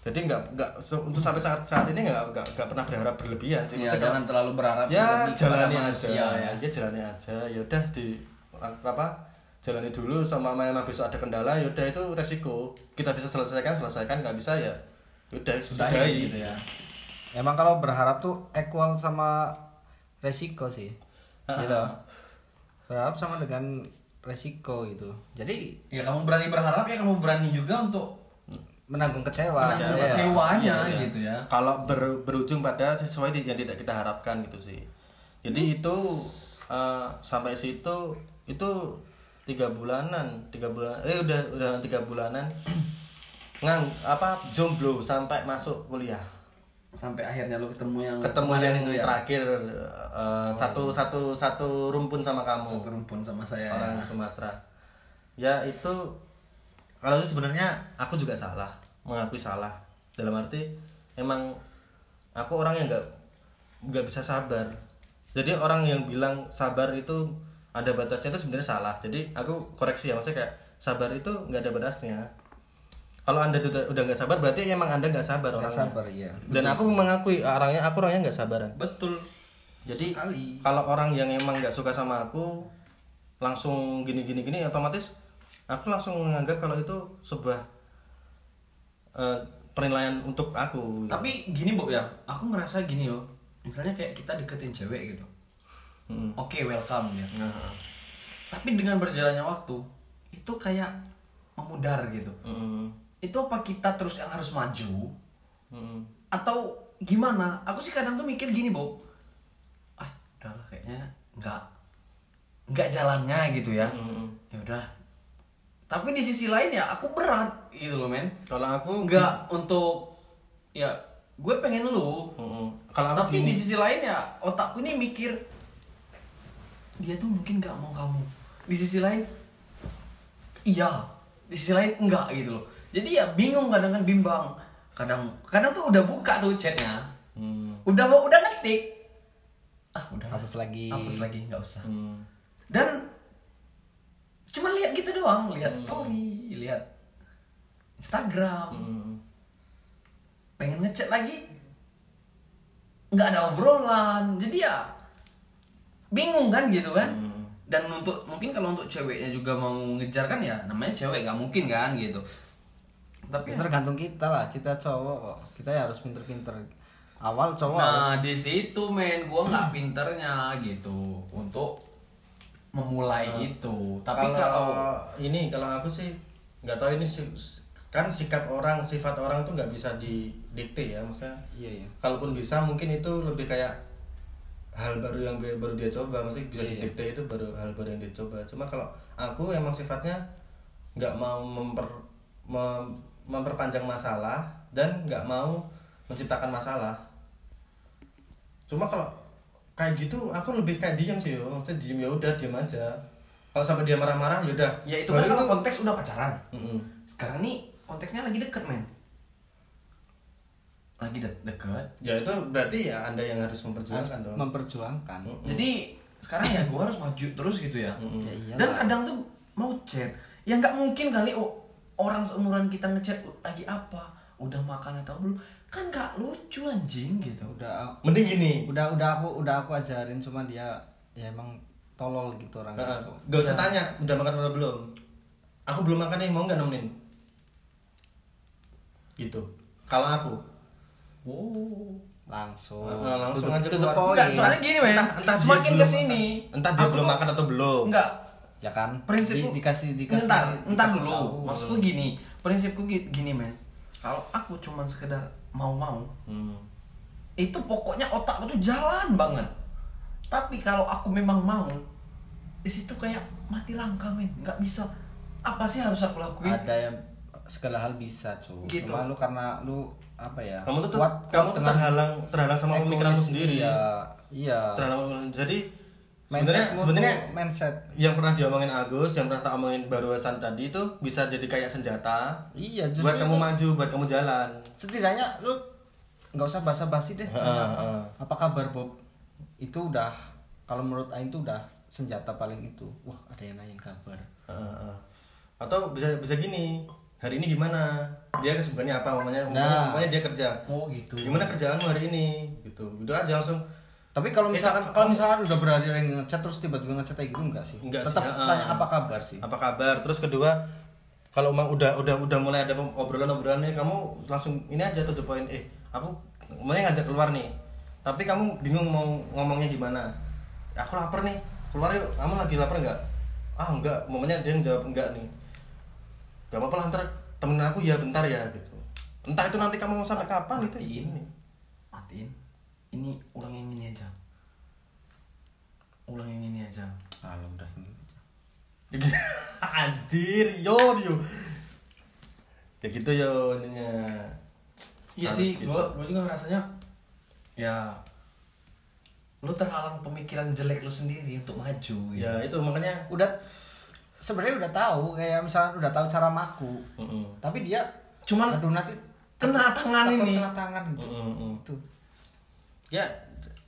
S2: jadi nggak nggak untuk sampai saat saat ini nggak nggak nggak pernah berharap berlebihan sih
S3: Ya, jangan terlalu berharap
S2: ya jalani aja
S3: ya.
S2: ya jalani aja ya udah di apa jalani dulu sama memang besok ada kendala ya udah itu resiko kita bisa selesaikan selesaikan nggak bisa ya udah
S3: Sudahi gitu ya.
S1: Emang kalau berharap tuh equal sama resiko sih. Gitu. Berharap sama dengan resiko gitu jadi
S3: ya kamu berani berharap ya kamu berani juga untuk
S1: menanggung kecewa.
S3: Menanggung
S1: Iya.
S3: kecewanya
S2: Iya.
S3: gitu ya.
S2: Kalau ber- berujung pada sesuai yang tidak kita harapkan gitu sih. Jadi itu eh, sampai situ itu tiga bulanan tiga bulan eh udah udah tiga bulanan. Ngang apa jomblo sampai masuk kuliah.
S3: Sampai akhirnya lu ketemu yang
S2: ketemu yang
S3: itu ya?
S2: terakhir eh, satu satu satu rumpun sama kamu.
S3: Satu rumpun sama saya
S2: orang Sumatera. Ya itu kalau itu sebenarnya aku juga salah mengakui salah. Dalam arti emang aku orang yang nggak nggak bisa sabar. Jadi orang yang bilang sabar itu ada batasnya itu sebenarnya salah. Jadi aku koreksi ya maksudnya kayak sabar itu nggak ada batasnya. Kalau anda udah udah nggak sabar berarti emang anda nggak sabar
S1: Nggak
S2: orangnya.
S1: sabar, iya.
S2: dan aku mengakui orangnya aku orangnya nggak sabaran.
S3: Betul.
S2: Jadi
S3: Sekali.
S2: kalau orang yang emang nggak suka sama aku langsung gini gini gini otomatis aku langsung menganggap kalau itu sebuah eh, penilaian untuk aku. gitu.
S3: tapi gini Bob ya. Aku ngerasa gini loh misalnya kayak kita deketin cewek gitu.
S2: Hmm.
S3: oke welcome ya.
S2: Nah,
S3: tapi dengan berjalannya waktu itu kayak memudar gitu.
S2: Hmm,
S3: itu apa kita terus yang harus maju?
S2: Hmm,
S3: atau gimana? Aku sih kadang tuh mikir gini Bob ah udahlah kayaknya nggak nggak jalannya gitu ya.
S2: Hmm.
S3: ya udah tapi di sisi lain ya aku berat gitu loh men.
S2: Kalau aku
S3: nggak untuk ya gue pengen lu.
S2: Hmm, Kalau aku
S3: tapi
S2: gini,
S3: di sisi lain ya otakku ini mikir dia tuh mungkin nggak mau kamu. Di sisi lain iya. Di sisi lain enggak gitu loh. Jadi ya bingung kadang kan bimbang. Kadang kadang tuh udah buka tuh chatnya.
S2: Hmm,
S3: udah mau udah ngetik. Ah udah.
S1: Hapus lagi.
S3: hapus lagi. Nggak usah.
S2: Hmm,
S3: dan cuma lihat gitu doang lihat story lihat Instagram.
S2: Hmm.
S3: pengen ngechat lagi. Nggak ada obrolan. Jadi ya bingung kan gitu kan.
S2: Hmm.
S3: dan untuk mungkin kalau untuk ceweknya juga mau ngejar kan ya namanya cewek nggak mungkin kan gitu. Tapi
S1: Ya, tergantung kita lah kita cowok kok. Kita ya harus pinter-pinter. Awal cowok
S3: nah
S1: harus
S3: di situ men gua nggak pinternya gitu. Untuk memulai itu. Tapi
S2: kalau,
S3: kalau
S2: ini kalau aku sih nggak tahu ini sih kan sikap orang sifat orang tuh nggak bisa didikte ya maksudnya.
S1: Iya iya.
S2: Kalaupun bisa mungkin itu lebih kayak hal baru yang baru dia coba maksudnya bisa
S1: Iya, iya.
S2: didikte itu baru hal baru yang dia coba. Cuma kalau aku emang sifatnya nggak mau memper mem- memperpanjang masalah dan nggak mau menciptakan masalah. Cuma kalau kayak gitu aku lebih kayak diam sih yo. Maksudnya diem ya udah diem aja. Kalau sampai dia marah-marah ya udah.
S3: Ya itu
S2: Baru
S3: kan kalau konteks udah pacaran.
S2: Mm-mm.
S3: sekarang nih konteksnya lagi deket men. Lagi de- deket.
S2: Ya itu berarti ya anda yang harus
S1: harus
S2: memperjuangkan dong.
S1: memperjuangkan.
S2: Mm-mm.
S3: Jadi sekarang ya gue harus maju terus gitu ya.
S2: Mm-mm.
S1: Ya iyalah.
S3: Dan kadang tuh mau chat, ya nggak mungkin kali oh, orang seumuran kita ngechat lagi apa, udah makan atau belum, kan nggak lucu anjing gitu.
S1: udah
S2: mending gini
S1: udah udah aku udah aku ajarin cuma dia ya emang tolol gitu orang
S2: Heeh.
S1: cowok.
S2: Gak usah tanya, udah makan atau belum? Aku belum makan nih, mau nggak nemenin? Gitu. Kalau aku,
S3: Wow.
S1: langsung
S2: Heeh, langsung
S1: To the-
S2: aja keluar.
S3: Enggak, soalnya gini men,
S2: Entah- entah
S3: semakin
S2: ke
S3: sini,
S2: makan. entah dia belum makan atau belum.
S3: Enggak,
S1: ya kan
S3: prinsipku
S1: Di- dikasih dikasih
S3: Ntar, ntar
S1: dikasih
S3: dulu. Maksudku gini, prinsipku gi- gini men. Kalau aku cuman sekedar mau-mau,
S2: Hmm.
S3: itu pokoknya otakku tuh jalan banget. Tapi kalau aku memang mau di situ kayak mati langkah men. Nggak bisa. Apa sih harus aku lakuin?
S1: Ada yang segala hal bisa cuy
S3: Gitu.
S1: cuma lu karena lu apa ya
S2: Kamu tuh
S1: kuat,
S2: kamu
S1: kuat
S2: terhalang terhalang sama pemikiranmu sendiri.
S1: iya iya.
S2: Terhalang jadi sebenarnya sebenarnya
S1: mindset.
S2: yang pernah diomongin Agus, yang pernah tak omongin barusan tadi itu bisa jadi kayak senjata
S1: iya
S2: buat kamu
S1: itu.
S2: maju, buat kamu jalan.
S1: setidaknya lu nggak usah basa-basi deh Nanya,
S2: heeh.
S1: apa kabar Bob? Itu udah kalau menurut Aing itu udah senjata paling itu. Wah ada yang nanyain kabar.
S2: Heeh. atau bisa bisa gini hari ini gimana? Dia kesibukannya apa mamanya?
S1: Nah.
S2: mamanya dia kerja.
S3: Oh gitu.
S2: Gimana kerjaanmu hari ini? Gitu. Udah aja langsung
S1: tapi kalau misalkan
S2: tak-
S1: kalau misalkan udah berhari-hari ngechat terus tiba-tiba ngechat kayak gitu enggak sih?
S2: Enggak sih,
S1: tetap tanya apa kabar sih?
S2: Apa kabar? Terus kedua kalau emang udah udah udah mulai ada obrolan obrolan nih kamu langsung ini aja tuh the point eh aku mamanya ngajak keluar nih. Tapi kamu bingung mau ngomongnya gimana aku lapar nih keluar yuk. Kamu lagi lapar nggak ah enggak. Momennya dia jawab enggak nih. Gak apa-apa lah ntar temen aku ya bentar ya gitu. Entah itu nanti kamu mau sampai kapan itu?
S3: Matiin.
S2: Ini.
S3: Matiin ini ulang yang ini aja ulang yang ini aja
S1: Alah udah ini.
S2: Ya gitu. anjir yo yo ya gitu yo intinya
S3: iya
S2: Harus
S3: sih
S2: gitu.
S3: gua gua juga ngerasanya ya lu terhalang pemikiran jelek lu sendiri untuk maju gitu.
S2: ya itu makanya
S1: Udah sebenarnya udah tahu kayak misalnya udah tahu cara maku.
S2: Mm-mm.
S1: Tapi dia
S3: Cuman
S1: aduh nanti
S3: kena tangan ini.
S1: kena tangan gitu.
S2: Mm-mm.
S1: Tuh.
S2: Ya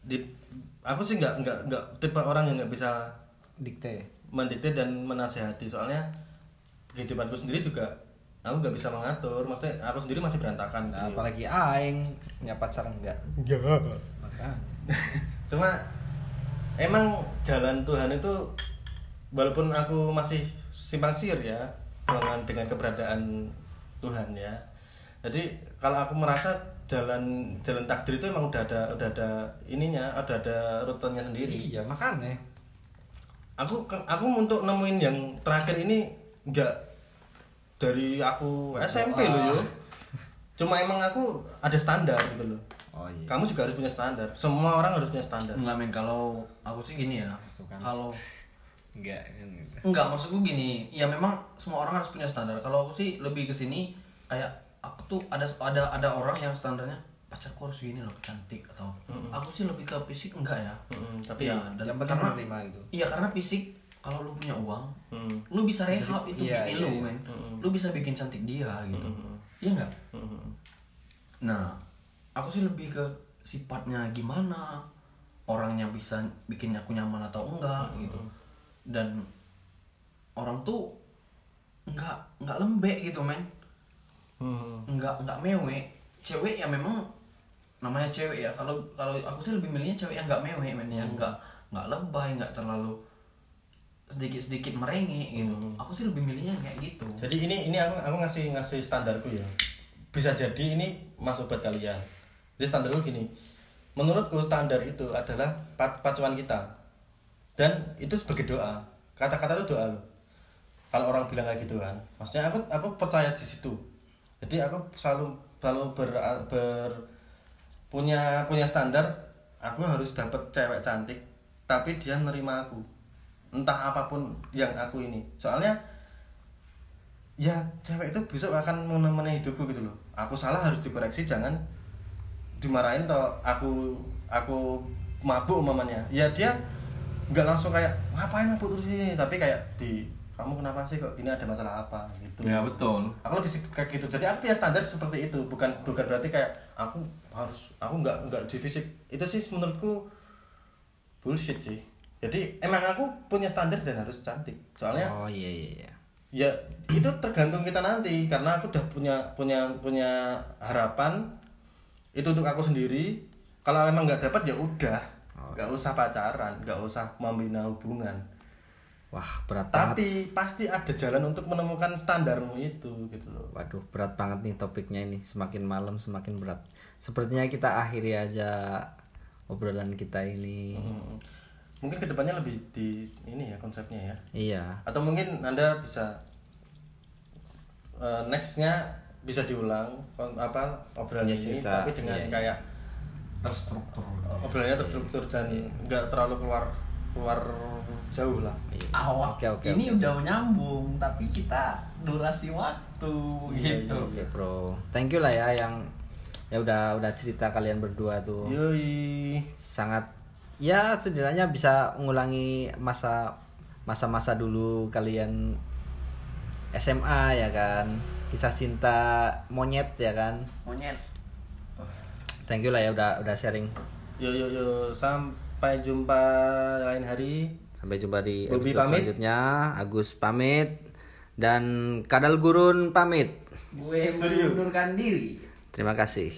S2: di aku sih nggak nggak nggak tipe orang yang nggak bisa
S1: Dikte.
S2: mendikte dan menasehati soalnya kehidupanku sendiri juga aku nggak bisa mengatur maksudnya aku sendiri masih berantakan
S1: Nah,
S2: gitu.
S1: apalagi aing punya pacar enggak.
S2: ya
S1: Makanya.
S2: cuma emang jalan Tuhan itu walaupun aku masih simpang siur ya dengan dengan keberadaan Tuhan ya jadi kalau aku merasa jalan jalan takdir itu emang udah ada udah ada ininya udah ada rutenya sendiri
S1: Iya, makanya.
S2: aku aku untuk nemuin yang terakhir ini nggak dari aku SMP loh yo cuma emang aku ada standar gitu loh
S1: Oh iya.
S2: kamu juga harus punya standar semua orang harus punya standar
S3: Enggak men kalau aku sih gini ya.
S1: Tuh kan.
S3: Kalau
S1: Enggak kan gitu.
S3: enggak maksudku gini, ya memang semua orang harus punya standar. Kalau aku sih lebih ke sini kayak aku tuh ada ada ada orang yang standarnya pacarku harus gini loh cantik atau aku sih lebih ke fisik enggak ya.
S2: Mm-mm, tapi
S3: ya dan
S1: yang penting
S3: karena
S1: menerima gitu.
S3: Iya karena fisik kalau lu punya uang,
S2: Mm.
S3: lu bisa rehab itu
S1: iya,
S3: bikin
S1: iya,
S3: lu
S1: iya.
S3: men.
S2: Mm-mm.
S3: Lu bisa bikin cantik dia gitu. Iya enggak?
S2: Mm-mm.
S3: Nah, aku sih lebih ke sifatnya gimana, orangnya bisa bikin aku nyaman atau enggak gitu. Dan orang tuh enggak enggak lembek gitu men,
S2: Mm.
S3: enggak enggak mewe. Cewek ya memang namanya cewek ya. Kalau kalau aku sih lebih milihnya cewek yang enggak mewe men, yang enggak enggak lebay, enggak terlalu sedikit sedikit merengek gitu. Aku sih lebih milihnya yang kayak gitu.
S2: jadi ini ini aku aku ngasih ngasih standarku ya. Bisa jadi ini masuk buat kalian. Jadi standarku gini. Menurutku standar itu adalah pa- pacuan kita. Dan itu sebagai doa. Kata-kata itu doa loh. Kalau orang bilang kayak gitu kan. Maksudnya aku aku percaya di situ jadi aku selalu selalu ber, ber punya punya standar aku harus dapat cewek cantik tapi dia nerima aku. Entah apa pun yang aku ini. Soalnya ya cewek itu besok akan menemani hidupku gitu loh. Aku salah harus dikoreksi jangan dimarahin toh aku aku mabuk umpamanya. Ya dia nggak langsung kayak ngapain mabuk terus ini? Tapi kayak di kamu kenapa sih kok gini? Ada masalah apa? Gitu.
S3: Ya betul.
S2: aku lebih kayak gitu. Jadi aku punya standar seperti itu. Bukan bukan berarti kayak aku harus aku nggak nggak di fisik. Itu sih menurutku bullshit sih. Jadi emang aku punya standar dan harus cantik. Soalnya
S1: Oh iya iya iya.
S2: ya itu tergantung kita nanti. Karena aku udah punya punya punya harapan itu untuk aku sendiri. Kalau emang nggak dapat ya udah.
S1: Oh.
S2: nggak usah pacaran nggak usah membina hubungan
S1: Wah, berat banget.
S2: tapi pasti ada jalan untuk menemukan standarmu itu gitu loh
S1: Waduh, berat banget nih topiknya ini. Semakin malam semakin berat. Sepertinya kita akhiri aja obrolan kita ini.
S2: Hmm. mungkin ke depannya lebih di ini ya konsepnya ya
S1: Iya.
S2: atau mungkin anda bisa eh, nextnya bisa diulang apa obrolan
S1: Iya,
S2: ini
S1: cerita.
S2: tapi dengan
S1: Iya, iya.
S2: kayak
S3: Terstruktur.
S2: obrolannya terstruktur dan nggak terlalu keluar keluar jauh lah
S1: Iya.
S3: awak
S1: Oke, oke,
S3: ini
S1: oke.
S3: udah nyambung tapi kita durasi waktu
S2: Iya,
S3: gitu
S1: Oke, Bro. Thank you lah ya yang ya udah udah cerita kalian berdua tuh.
S2: yoi
S1: Sangat ya setidaknya bisa mengulangi masa masa-masa dulu kalian SMA ya kan. Kisah cinta monyet ya kan.
S3: monyet
S1: Thank you lah ya udah udah sharing.
S2: yo yo yo sampai jumpa lain hari
S1: Sampai jumpa di
S2: Bobi
S1: episode
S2: pamit.
S1: selanjutnya. Agus pamit dan Kadal Gurun pamit.
S3: gue mengundurkan diri
S1: Terima kasih.